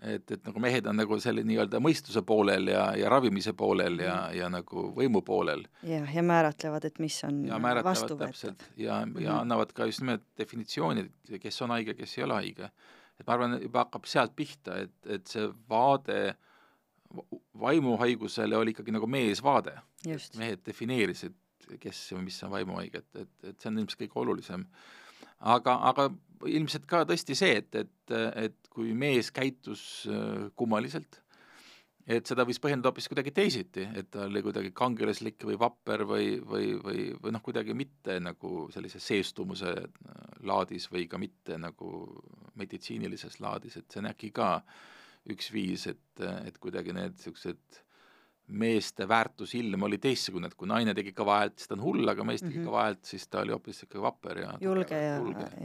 et, et nagu mehed on nagu selle nii-öelda mõistuse poolel ja, ja ravimise poolel ja -hmm. ja nagu võimu poolel. jah, ja määratlevad, et mis on ja määratlevad täpselt ja mm, -hmm. ja annavad ka just nimelt definitsioonid, kes on haige, kes ei ole haige et ma arvan, juba hakkab sealt pihta, et, et see vaade vaimuhaigusele oli ikkagi nagu meesvaade. mehed defineerisid, kes või mis on vaimuhaige, et, et, et see on ilmselt kõige olulisem. aga, aga ilmselt ka tõesti see, et, et, et kui mees käitus äh, kummaliselt, et seda võis põhjendada hoopis kuidagi teisiti, et ta oli kuidagi kangelaslik või vapper või, või, või, või noh, kuidagi mitte nagu sellise seestumuse äh, laadis või ka mitte nagu meditsiinilises laadis, et see on äkki ka üks viis, et, et kuidagi need niisugused meeste väärtusilm oli teistsugune, et kui naine tegi kõva häält, siis ta on hull, aga mees tegi mm -hmm. kõva häält, siis ta oli hoopis niisugune vapper ja julge ja,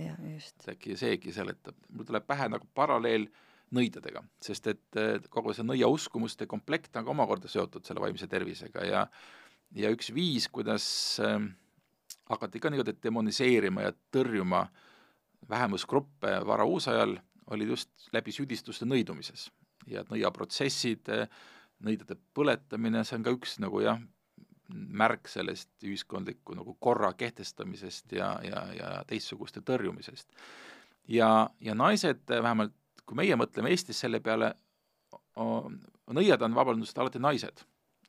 ja just. äkki seegi seletab, mul tuleb pähe nagu paralleel äh, nõidadega, sest et kogu see nõiauskumuste komplekt on ka omakorda seotud selle vaimse tervisega ja ja üks viis, kuidas äh, hakati ka niimoodi demoniseerima ja tõrjuma vähemusgruppe varauusajal, oli just läbi süüdistuste nõidumises. ja nõiaprotsessid, nõidade põletamine, see on ka üks nagu jah, märk sellest ühiskondliku nagu korra kehtestamisest ja, ja, ja teistsuguste tõrjumisest. ja, ja naised vähemalt kui meie mõtleme Eestis selle peale, nõiad on, vabandust, alati naised.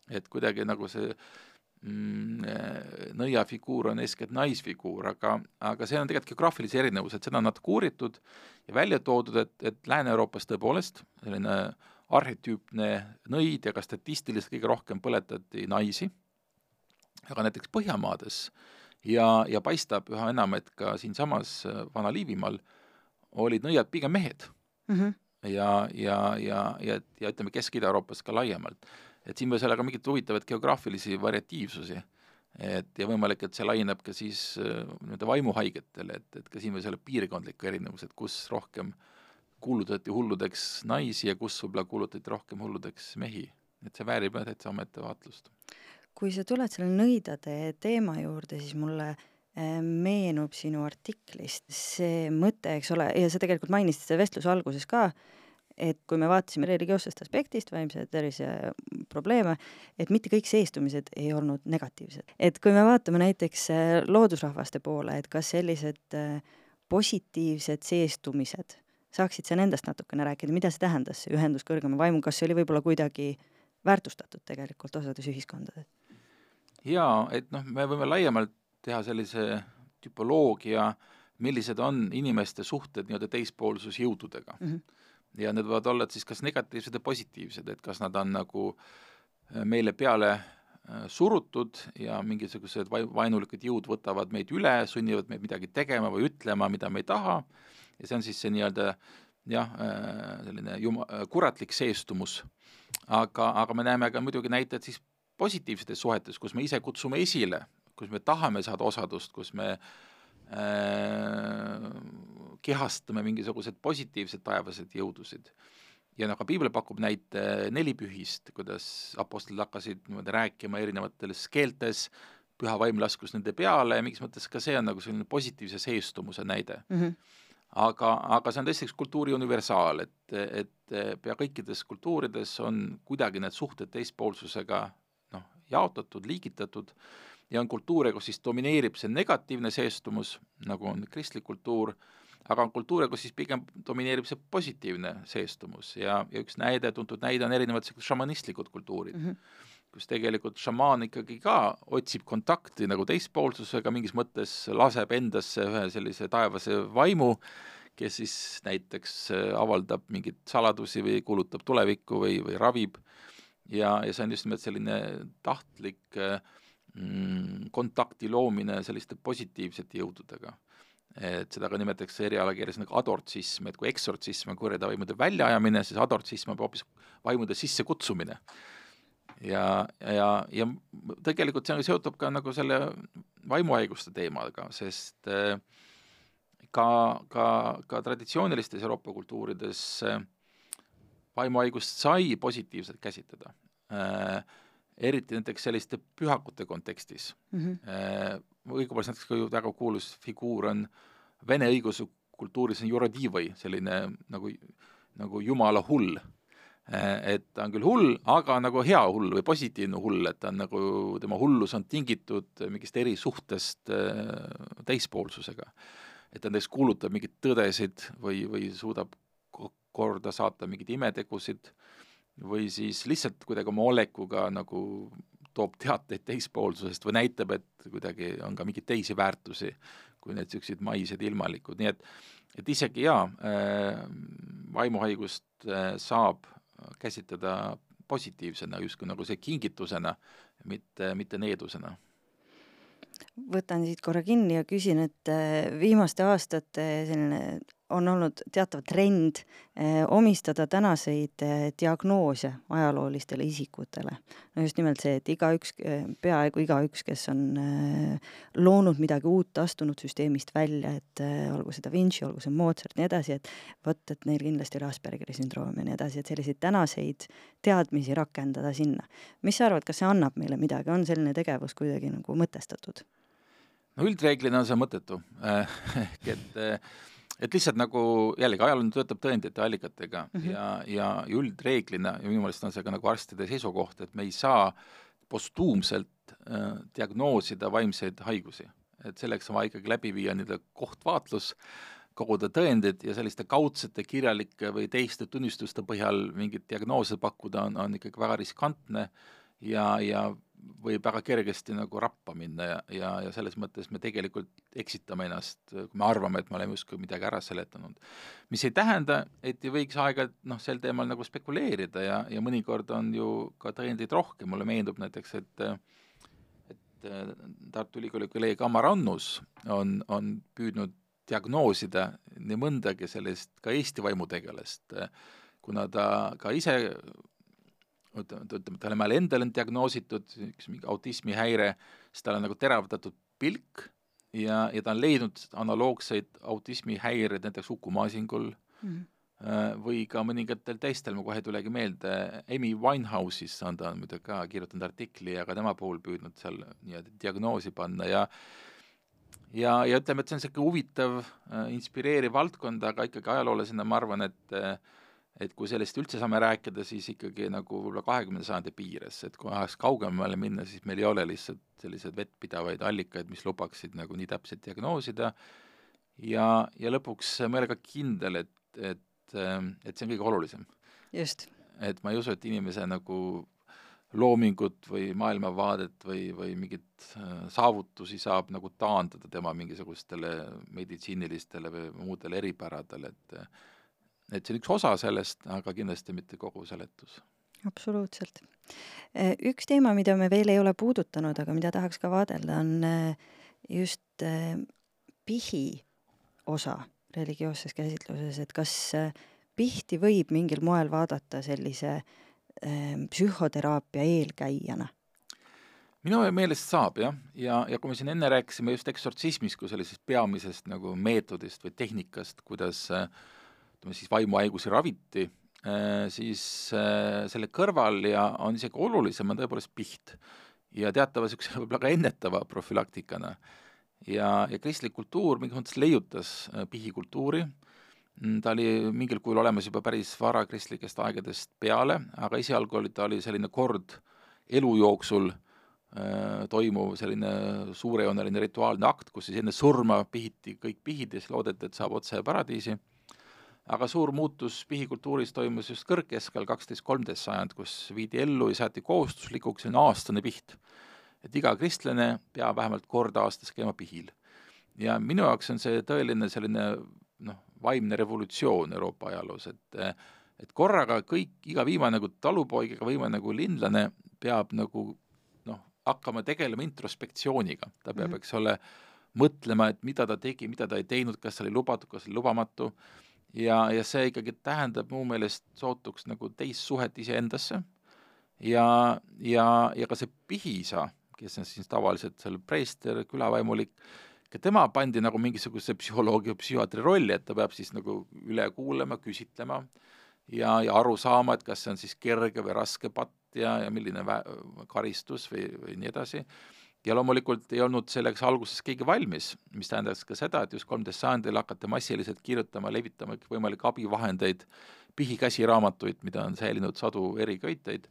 et kuidagi nagu see mm, nõiafiguur on eeskätt naisfiguur, aga, aga see on tegelikult geograafilise erinevus, et seda on natuke uuritud ja välja toodud, et, et Lääne-Euroopas tõepoolest selline arhetüüpne nõid ja ka statistiliselt kõige rohkem põletati naisi, aga näiteks Põhjamaades ja, ja paistab üha enam, et ka siinsamas Vana-Liivimaal olid nõiad pigem mehed mm. -hmm. ja, ja, ja, ja, ja ütleme, Kesk-Ida-Euroopas ka laiemalt. et siin võis olla ka mingeid huvitavaid geograafilisi variatiivsusi et ja võimalik, et see laieneb ka siis nii-öelda vaimuhaigetele, et, et ka siin võis olla piirkondlik erinevus, et kus rohkem kuulutati hulludeks naisi ja kus võib-olla kuulutati rohkem hulludeks mehi. et see väärib täitsa omaette vaatlust. kui sa tuled selle nõidade teema juurde, siis mulle Äh, meenub sinu artiklist see mõte, eks ole, ja sa tegelikult mainisid seda vestluse alguses ka, et kui me vaatasime religioossest aspektist vaimse tervise probleeme, et mitte kõik seestumised ei olnud negatiivsed. et kui me vaatame näiteks äh, loodusrahvaste poole, et kas sellised äh, positiivsed seestumised, saaksid sa nendest natukene rääkida, mida see tähendas, see ühendus kõrgema vaimu, kas see oli võib-olla kuidagi väärtustatud tegelikult osades ühiskondades? jaa, et noh, me võime laiemalt teha sellise tüpoloogia, millised on inimeste suhted nii-öelda teispoolsusjõududega mm. -hmm. ja need võivad olla siis kas negatiivsed või positiivsed, et kas nad on nagu äh, meile peale äh, surutud ja mingisugused vaenulikud jõud võtavad meid üle, sunnivad meid midagi tegema või ütlema, mida me ei taha, ja see on siis see nii-öelda jah, äh, selline juma-, kuratlik seestumus. aga, aga me näeme ka muidugi näiteid siis positiivsetes suhetes, kus me ise kutsume esile kus me tahame saada osadust, kus me äh, kehastame mingisuguseid positiivseid taevased jõudusid. ja noh, ka piibel pakub näite nelipühist, kuidas apostlid hakkasid niimoodi rääkima erinevates keeltes, püha vaim laskus nende peale ja mingis mõttes ka see on nagu selline positiivse seestumuse näide mm. -hmm. aga, aga see on tõesti üks kultuuri universaal, et, et pea kõikides kultuurides on kuidagi need suhted teispoolsusega noh, jaotatud, liigitatud ja on kultuure, kus siis domineerib see negatiivne seestumus, nagu on kristlik kultuur, aga on kultuure, kus siis pigem domineerib see positiivne seestumus ja, ja üks näide, tuntud näide on erinevad sellised šamanistlikud kultuurid mm, -hmm. kus tegelikult šamaan ikkagi ka otsib kontakti nagu teispoolsusega, mingis mõttes laseb endasse ühe sellise taevase vaimu, kes siis näiteks avaldab mingeid saladusi või kuulutab tulevikku või, või ravib ja, ja see on just nimelt selline tahtlik äh, kontakti loomine selliste positiivsete jõududega. et seda ka nimetatakse erialakeeles nagu adortsism, et kui eksortsism on kurjade vaimude väljaajamine, siis adortsism on hoopis vaimude sissekutsumine. ja, ja, ja tegelikult see seotub ka nagu selle vaimuhaiguste teemaga, sest äh, ka, ka, ka traditsioonilistes Euroopa kultuurides äh, vaimuhaigust sai positiivselt käsitleda äh, eriti näiteks selliste pühakute kontekstis mm. -hmm. õigupoolest näiteks ka ju väga kuulus figuur on vene õigeusu kultuuris on juradivõi, selline nagu, nagu jumala hull. Äh, et ta on küll hull, aga nagu hea hull või positiivne hull, et ta on nagu, tema hullus on tingitud mingist erisuhtest äh, teispoolsusega. et ta näiteks kuulutab mingeid tõdesid või, või suudab korda saata mingeid imetegusid äh, või siis lihtsalt kuidagi oma olekuga nagu toob teateid teispoolsusest või näitab, et kuidagi on ka mingeid teisi väärtusi kui need niisugused maised ilmalikud, nii et et isegi jaa äh,, vaimuhaigust äh, saab käsitleda positiivsena, justkui nagu see kingitusena, mitte, mitte needusena. Võtan siit korra kinni ja küsin, et äh, viimaste aastate selline on olnud teatav trend eh, omistada tänaseid eh, diagnoose ajaloolistele isikutele. no just nimelt see, et igaüks eh,, peaaegu igaüks, kes on eh, loonud midagi uut, astunud süsteemist välja, et eh, olgu see Da Vinci, olgu see Mozart, nii edasi, et vot, et neil kindlasti oli Aspergeri sündroom ja nii edasi, et selliseid tänaseid teadmisi rakendada sinna. mis sa arvad, kas see annab meile midagi, on selline tegevus kuidagi nagu mõtestatud? no üldreeglina on see mõttetu ehk et et lihtsalt nagu jällegi ajaloo töötab tõendite allikatega mm -hmm. ja, ja üldreeglina ja minu meelest on see ka nagu arstide seisukoht, et me ei saa postuumselt äh, diagnoosida vaimseid haigusi. et selleks on vaja ikkagi läbi viia nii-öelda kohtvaatlus, koguda tõendid ja selliste kaudsete kirjalike või teiste tunnistuste põhjal mingeid diagnoose pakkuda on, on ikkagi väga riskantne ja, ja võib väga kergesti nagu rappa minna ja, ja, ja selles mõttes me tegelikult eksitame ennast, kui me arvame, et me oleme justkui midagi ära seletanud. mis ei tähenda, et ei võiks aeg-ajalt noh, sel teemal nagu spekuleerida ja, ja mõnikord on ju ka tõendeid rohkem, mulle meenub näiteks, et et äh, Tartu Ülikooli kolleeg Ammar Annus on, on püüdnud diagnoosida nii mõndagi sellist ka Eesti vaimutegelast, kuna ta ka ise ütleme, ütleme, talle endale on diagnoositud üks mingi autismihäire, siis tal on nagu teravdatud pilk ja, ja ta on leidnud analoogseid autismihäireid näiteks Uku Masingul mm -hmm. või ka mõningatel teistel, ma kohe ei tulegi meelde, Amy Winehouse'is on ta muidugi ka kirjutanud artikli ja ka tema puhul püüdnud seal nii-öelda diagnoosi panna ja ja, ja ütleme, et see on niisugune huvitav, äh, inspireeriv valdkond, aga ikkagi ajaloolasena ma arvan, et äh, et kui sellest üldse saame rääkida, siis ikkagi nagu võib-olla kahekümnenda sajandi piires, et kui tahaks kaugemale minna, siis meil ei ole lihtsalt selliseid vettpidavaid allikaid, mis lubaksid nagu nii täpselt diagnoosida ja, ja lõpuks ma ei ole ka kindel, et, et, et see on kõige olulisem. just. et ma ei usu, et inimese nagu loomingut või maailmavaadet või, või mingeid äh, saavutusi saab nagu taandada tema mingisugustele meditsiinilistele või muudele eripäradele, et et see on üks osa sellest, aga kindlasti mitte kogu seletus. absoluutselt. Äh, üks teema, mida me veel ei ole puudutanud, aga mida tahaks ka vaadelda, on äh, just pihi osa religioosses käsitluses, et kas pihti võib mingil moel vaadata sellise äh, psühhoteraapia eelkäijana? minu meelest saab jah, ja, ja kui me siin enne rääkisime just eksortsismist kui sellisest peamisest nagu meetodist või tehnikast, kuidas ütleme siis vaimuhaigusi raviti, eh, siis eh, selle kõrval ja on isegi olulisem, on tõepoolest piht. ja teatava niisuguse võib-olla ka ennetava profülaktikana. ja, ja kristlik kultuur mingis mõttes leiutas eh, pihikultuuri äh,, Mm, ta oli mingil kujul olemas juba päris varakristlikest aegadest peale, aga esialgu oli ta oli selline kord elu jooksul äh, toimuv selline suurejooneline rituaalne akt, kus siis enne surma pihiti kõik pihid ja siis loodeti, et saab otse paradiisi. Aga suur muutus pihikultuuris toimus just kõrgkeskel, kaksteist, kolmteist sajand, kus viidi ellu ja seati kohustuslikuks selline aastane piht. et iga kristlane peab vähemalt kord aastas käima pihil. ja minu jaoks on see tõeline selline noh, vaimne revolutsioon Euroopa ajaloos, et et korraga kõik, iga viimane nagu talupoeg, iga viimane nagu linlane peab nagu noh, hakkama tegelema introspektsiooniga, ta peab mm, -hmm. eks ole, mõtlema, et mida ta tegi, mida ta ei teinud, kas see oli lubatud, kas oli lubamatu, ja, ja see ikkagi tähendab mu meelest sootuks nagu teist suhet iseendasse ja, ja, ja ka see pihiisa, kes on siis tavaliselt seal preester, külavaimulik, ka tema pandi nagu mingisuguse psühholoogi või psühhiaatri rolli, et ta peab siis nagu üle kuulama, küsitlema ja, ja aru saama, et kas see on siis kerge või raske patt ja, ja milline vä-, karistus või, või nii edasi. Ja loomulikult ei olnud selleks alguses keegi valmis, mis tähendas ka seda, et just kolmteist sajandil hakati massiliselt kirjutama, levitama kõikvõimalikke abivahendeid, pihikäsiraamatuid, mida on säilinud sadu eriköiteid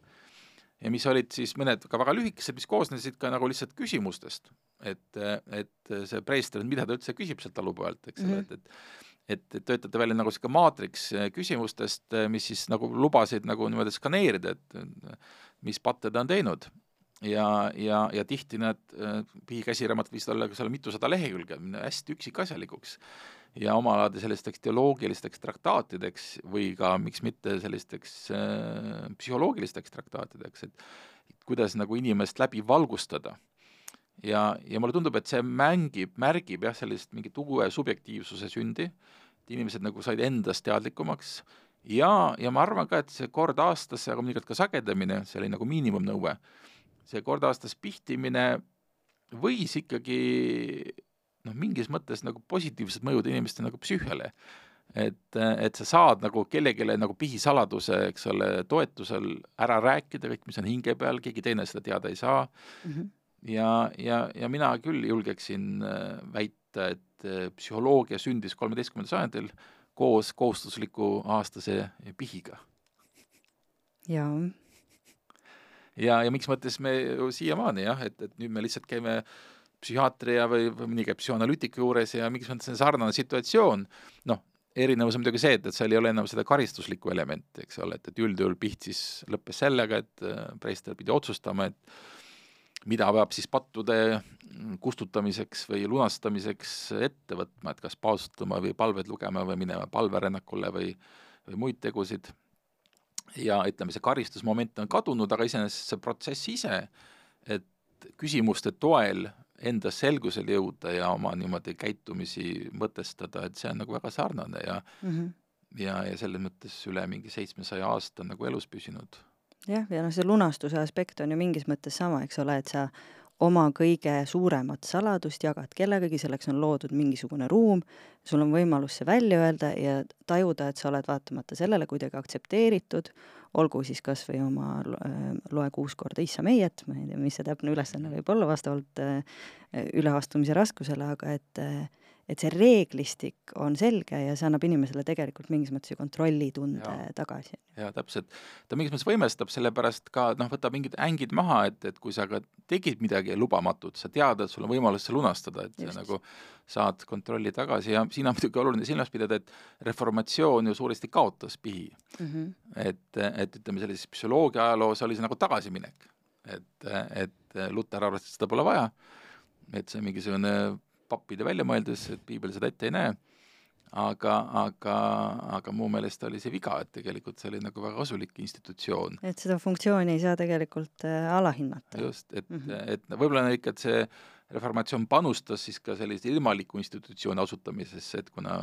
ja mis olid siis mõned ka väga lühikesed, mis koosnesid ka nagu lihtsalt küsimustest. et, et see preester, mida ta üldse küsib sealt talupojalt, eks ole mm -hmm., et, et et, et töötada välja nagu niisugune maatriks küsimustest, mis siis nagu lubasid nagu niimoodi skaneerida, et mis patte ta on teinud. Ja, ja, ja tihti need pihikäsiraamat võisid olla seal mitusada lehekülge, hästi üksikasjalikuks ja omalaadi sellisteks teoloogilisteks traktaatideks või ka miks mitte sellisteks äh, psühholoogilisteks traktaatideks, et kuidas nagu inimest läbi valgustada. ja, ja mulle tundub, et see mängib, märgib jah, sellist mingit uue subjektiivsuse sündi, et inimesed nagu said endast teadlikumaks ja, ja ma arvan ka, et see kord aastas, aga mõnikord ka sagedamini, see oli nagu miinimumnõue, see kord aastas pihtimine võis ikkagi noh, mingis mõttes nagu positiivsed mõjud inimeste nagu psüühiale. et, et sa saad nagu kellelegi nagu pihisaladuse, eks ole, toetusel ära rääkida, kõik, mis on hinge peal, keegi teine seda teada ei saa mm. -hmm. ja, ja, ja mina küll julgeksin äh, väita, et äh, psühholoogia sündis kolmeteistkümnendal sajandil koos kohustusliku aastase pihiga. jaa ja, ja miks mõttes me siiamaani jah, et, et nüüd me lihtsalt käime psühhiaatria või, või mõni käib psühhoanalüütiku juures ja mõttes on sarnane situatsioon, noh, erinevus on muidugi see, et, et seal ei ole enam seda karistuslikku elementi, eks ole, et, et üldjuhul piht siis lõppes sellega, et äh, preester pidi otsustama, et mida peab siis pattude kustutamiseks või lunastamiseks ette võtma, et kas paustama või palved lugema või minema palverännakule või, või muid tegusid. Ja ütleme, see karistusmoment on kadunud, aga iseenesest see protsess ise, et küsimuste toel endas selgusele jõuda ja oma niimoodi käitumisi mõtestada, et see on nagu väga sarnane ja mm -hmm. ja, ja selles mõttes üle mingi seitsmesaja aasta nagu elus püsinud. jah, ja noh, see lunastuse aspekt on ju mingis mõttes sama, eks ole, et sa oma kõige suuremat saladust jagad kellegagi, selleks on loodud mingisugune ruum, sul on võimalus see välja öelda ja tajuda, et sa oled vaatamata sellele kuidagi aktsepteeritud, olgu siis kas või oma äh, loe kuus korda issa meiet, ma ei tea, mis see täpne ülesanne võib olla vastavalt äh, üleastumise raskusele, aga et äh, et see reeglistik on selge ja see annab inimesele tegelikult mingis mõttes ju kontrollitunde ja. tagasi. jaa, täpselt. ta mingis mõttes võimestab, sellepärast ka noh, võtab mingid ängid maha, et, et kui sa ka tegid midagi lubamatut, sa tead, et sul on võimalus see lunastada, et Just. sa nagu saad kontrolli tagasi ja siin on muidugi oluline silmas pidada, et reformatsioon ju suuresti kaotas pihi mm. -hmm. et, et ütleme, sellises psühholoogia ajaloos oli see nagu tagasiminek. et, et Luter arvas, et seda pole vaja, et see on mingisugune pappide väljamõeldis, et piibel seda ette ei näe, aga, aga, aga mu meelest oli see viga, et tegelikult see oli nagu väga kasulik institutsioon. et seda funktsiooni ei saa tegelikult äh, alahinnata. just, et mm, -hmm. et võib-olla ikka, et see reformatsioon panustas siis ka sellise ilmaliku institutsiooni asutamisesse, et kuna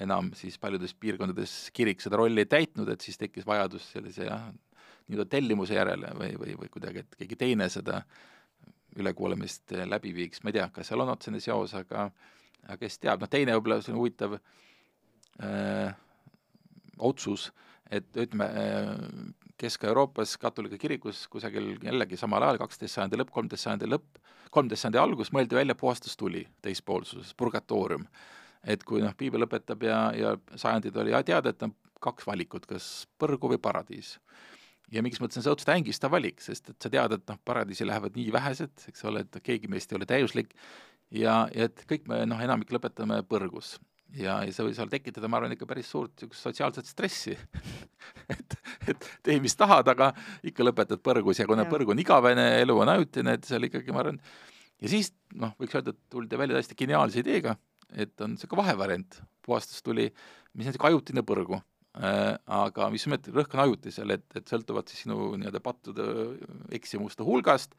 enam siis paljudes piirkondades kirik seda rolli ei täitnud, et siis tekkis vajadus sellise jah, nii-öelda tellimuse järele või, või, või kuidagi, et keegi teine seda äh, ülekuulamist eh, läbi viiks, ma ei tea, kas seal on otsene seos, aga aga kes teab, noh teine võib-olla selline huvitav öö, eh, otsus, et ütleme, eh, Kesk-Euroopas katoliga kirikus kusagil jällegi samal ajal, kaksteist sajandi lõpp, kolmteist sajandi lõpp, kolmteist sajandi algus mõeldi välja puhastustuli teispoolsuses, purgatoorium. et kui noh, piibel õpetab ja, ja sajandid oli teada, et on kaks valikut, kas põrgu või paradiis ja mingis mõttes on see õudselt ängistav valik, sest et sa tead, et noh, paradiisi lähevad nii vähesed, eks ole, et keegi meist ei ole täiuslik. Ja, ja et kõik me noh, enamik lõpetame põrgus. ja, ja see võib seal tekitada, ma arvan, ikka päris suurt niisugust sotsiaalset stressi. Et, et tee, mis tahad, aga ikka lõpetad põrgus. Ja kuna ja. põrg on igavene, elu on ajutine, et seal ikkagi ma arvan, ja siis noh, võiks öelda, et tuldi välja täiesti geniaalse ideega, et on niisugune vahevariant, puhastus tuli, mis on niisugune ajutine põrgu aga mis mõttes, rõhk on ajutisel, et, et sõltuvalt siis sinu nii-öelda pattude eksimuste hulgast,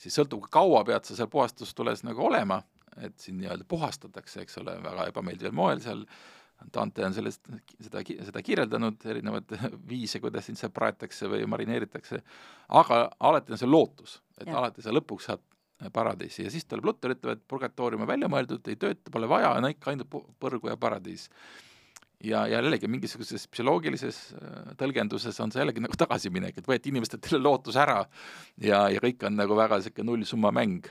siis sõltub, kui kaua pead sa seal puhastustules nagu olema, et sind nii-öelda puhastatakse, eks ole, väga ebameeldival moel seal, Dante on sellest, seda, seda kirjeldanud, erinevaid viise, kuidas sind seal praetakse või marineeritakse, aga alati on see lootus, et ja. alati sa lõpuks saad paradiisi. Ja siis tuleb Luter, ütleb, et purgatoorium on välja mõeldud, ei tööta, pole vaja, on ikka ainult põrgu ja paradiis ja jällegi mingisuguses psühholoogilises äh, tõlgenduses on see jällegi nagu tagasiminek, et võeti inimestelt lootus ära ja, ja kõik on nagu väga niisugune nullsumma mäng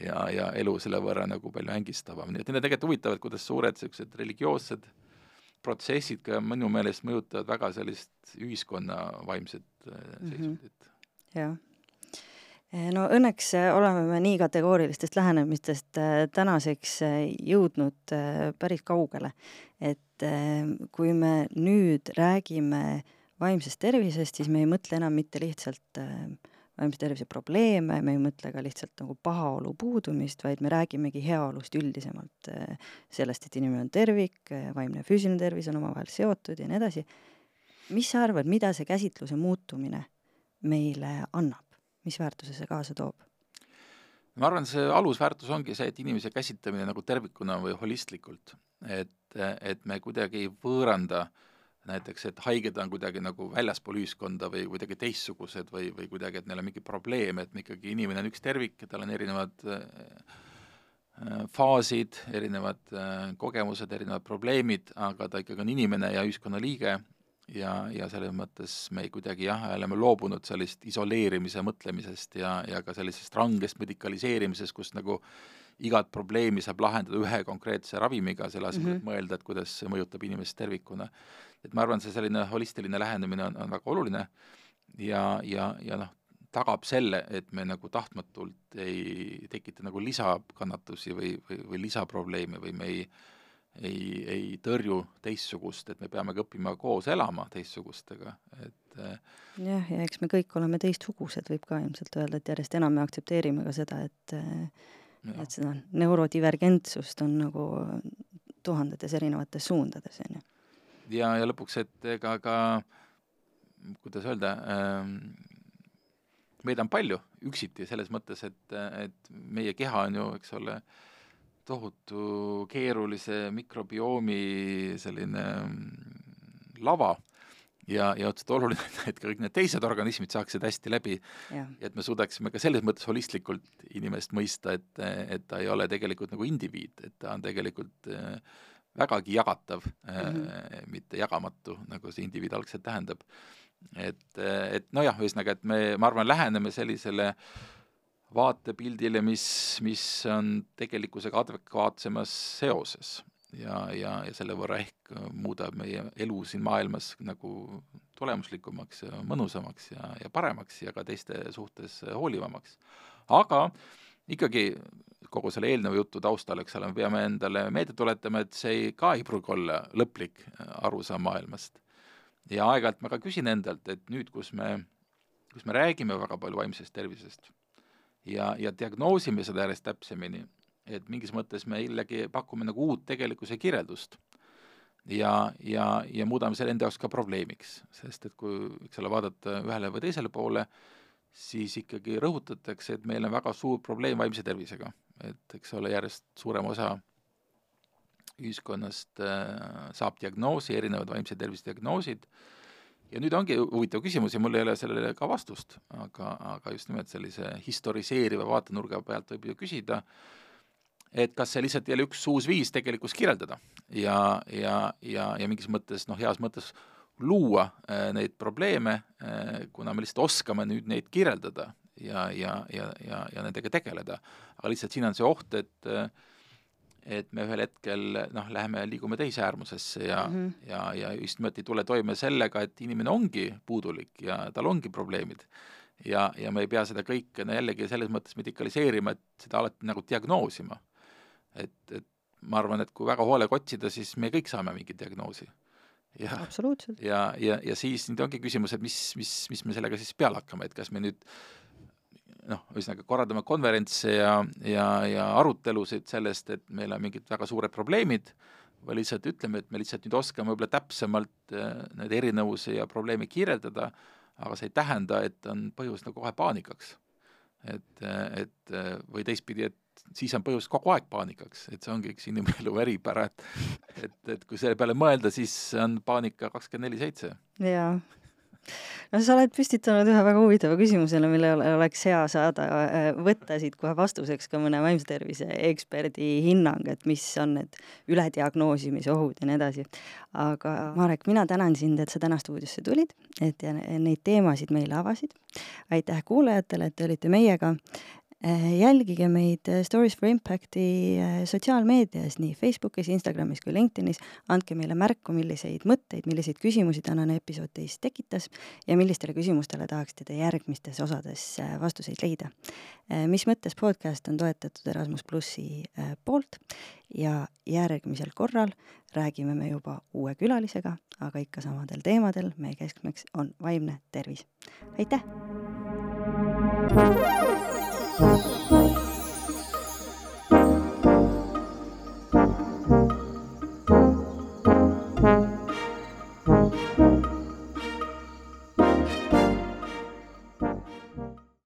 ja, ja elu selle võrra nagu palju ängistavam, nii et need on tegelikult huvitavad, kuidas suured niisugused religioossed protsessid ka minu meelest mõjutavad väga sellist ühiskonna vaimset äh, mhm. seisundit mm. -hmm. jah Eh, no õnneks oleme me nii kategoorialistest lähenemistest tänaseks jõudnud päris kaugele, et kui me nüüd räägime vaimsest tervisest, siis me ei mõtle enam mitte lihtsalt vaimse tervise probleeme, me ei mõtle ka lihtsalt nagu pahaolu puudumist, vaid me räägimegi heaolust üldisemalt. sellest, et inimene on tervik, vaimne ja füüsiline tervis on omavahel seotud ja nii edasi. mis sa arvad, mida see käsitluse muutumine meile annab? mis väärtuse see kaasa toob? Ma arvan, see alusväärtus ongi see, et inimese käsitlemine nagu tervikuna või holistlikult, et, et me kuidagi ei võõranda näiteks, et haiged on kuidagi nagu väljaspool ühiskonda või kuidagi teistsugused või, või kuidagi, et neil on mingi probleem, et ikkagi, inimene on üks tervik, tal on erinevad äh, faasid, erinevad äh, kogemused, erinevad probleemid, aga ta ikkagi on inimene ja ühiskonnaliige ja, ja selles mõttes me kuidagi jah, oleme loobunud sellist isoleerimise mõtlemisest ja, ja ka sellisest rangest medikaliseerimisest, kus nagu igat probleemi saab lahendada ühe konkreetse ravimiga, selle asemel mm, -hmm. et mõelda, et kuidas see mõjutab inimest tervikuna. et ma arvan, see selline holistiline lähenemine on, on väga oluline ja, ja, ja noh, tagab selle, et me nagu tahtmatult ei tekita nagu lisakannatusi või, või, või lisaprobleeme või me ei ei, ei tõrju teistsugust, et me peame ka õppima koos elama teistsugustega, et äh, jah, ja eks me kõik oleme teistsugused, võib ka ilmselt öelda, et järjest enam me aktsepteerime ka seda, et äh, ja. et seda neurodivergentsust on nagu tuhandetes erinevates suundades, on ju. ja, ja lõpuks, et ega ka kuidas öelda ähm,, meid on palju üksiti selles mõttes, et, et meie keha on ju, eks ole, tohutu keerulise mikrobiomi selline mm, lava ja, ja otseselt oluline, et kõik need teised organismid saaksid hästi läbi ja et me suudaksime ka selles mõttes holistlikult inimest mõista, et, et ta ei ole tegelikult nagu indiviid, et ta on tegelikult äh, vägagi jagatav mm, -hmm. mitte jagamatu, nagu see indiviid algselt tähendab. et, et nojah, ühesõnaga, et me, ma arvan, läheneme sellisele vaatepildile, mis, mis on tegelikkusega adekvaatsemas seoses ja, ja, ja selle võrra ehk muudab meie elu siin maailmas nagu tulemuslikumaks ja mõnusamaks ja, ja paremaks ja ka teiste suhtes hoolivamaks. aga ikkagi kogu selle eelnõu jutu taustal, eks ole, me peame endale meelde tuletama, et see ei, ka ei pruugi olla lõplik arusaam maailmast. ja aeg-ajalt ma ka küsin endalt, et nüüd, kus me, kus me räägime väga palju vaimsest tervisest ja, ja diagnoosime seda järjest täpsemini, et mingis mõttes me jällegi pakume nagu uut tegelikkuse kirjeldust ja, ja, ja muudame selle enda jaoks ka probleemiks, sest et kui, eks ole, vaadata ühele või teisele poole, siis ikkagi rõhutatakse, et meil on väga suur probleem vaimse tervisega. et eks ole, järjest suurem osa ühiskonnast äh, saab diagnoosi, erinevad vaimse tervise diagnoosid, ja nüüd ongi huvitav küsimus ja mul ei ole sellele ka vastust, aga, aga just nimelt sellise historiseeriva vaatenurga pealt võib ju küsida, et kas see lihtsalt jälle üks uus viis tegelikkust kirjeldada ja, ja, ja, ja mingis mõttes, noh, heas mõttes luua äh, neid probleeme, äh, kuna me lihtsalt oskame nüüd neid kirjeldada ja, ja, ja, ja, ja nendega tegeleda. aga lihtsalt siin on see oht, et äh, et me ühel hetkel noh, läheme, liigume teise äärmusesse ja mm, -hmm. ja, ja just nimelt ei tule toime sellega, et inimene ongi puudulik ja tal ongi probleemid. ja, ja me ei pea seda kõike no jällegi selles mõttes medikaliseerima, et seda alati nagu diagnoosima. et, et ma arvan, et kui väga hoolega otsida, siis me kõik saame mingi diagnoosi ja, ja, ja, ja siis nüüd ongi küsimus, et mis, mis, mis me sellega siis peale hakkame, et kas me nüüd noh, ühesõnaga korraldame konverentse ja, ja, ja arutelusid sellest, et meil on mingid väga suured probleemid, või lihtsalt ütleme, et me lihtsalt nüüd oskame võib-olla täpsemalt äh, neid erinevusi ja probleeme kirjeldada, aga see ei tähenda, et on põhjus nagu kohe paanikaks. et, et või teistpidi, et siis on põhjust kogu aeg paanikaks, et see ongi üks inimelu eripära, et et, et kui selle peale mõelda, siis on paanika kakskümmend neli seitse. jaa. No sa oled püstitanud ühe väga huvitava küsimusele, millele oleks hea saada, äh, võtta siit kohe vastuseks ka mõne vaimse tervise eksperdi hinnang, et mis on need ülediagnoosimise ohud ja nii edasi. aga Marek, mina tänan sind, et sa täna stuudiosse tulid, et neid teemasid meile avasid. aitäh kuulajatele, et te olite meiega jälgige meid äh, Stories for Impacti äh, sotsiaalmeedias, nii Facebookis, Instagramis kui LinkedInis. andke meile märku, milliseid mõtteid, milliseid küsimusi tänane episood teis tekitas ja millistele küsimustele tahaksite te järgmistes osades vastuseid leida. mis mõttes podcast on toetatud Erasmus plussi poolt ja järgmisel korral räägime me juba uue külalisega, aga ikka samadel teemadel. meie keskmeks on vaimne tervis. aitäh! Thank you.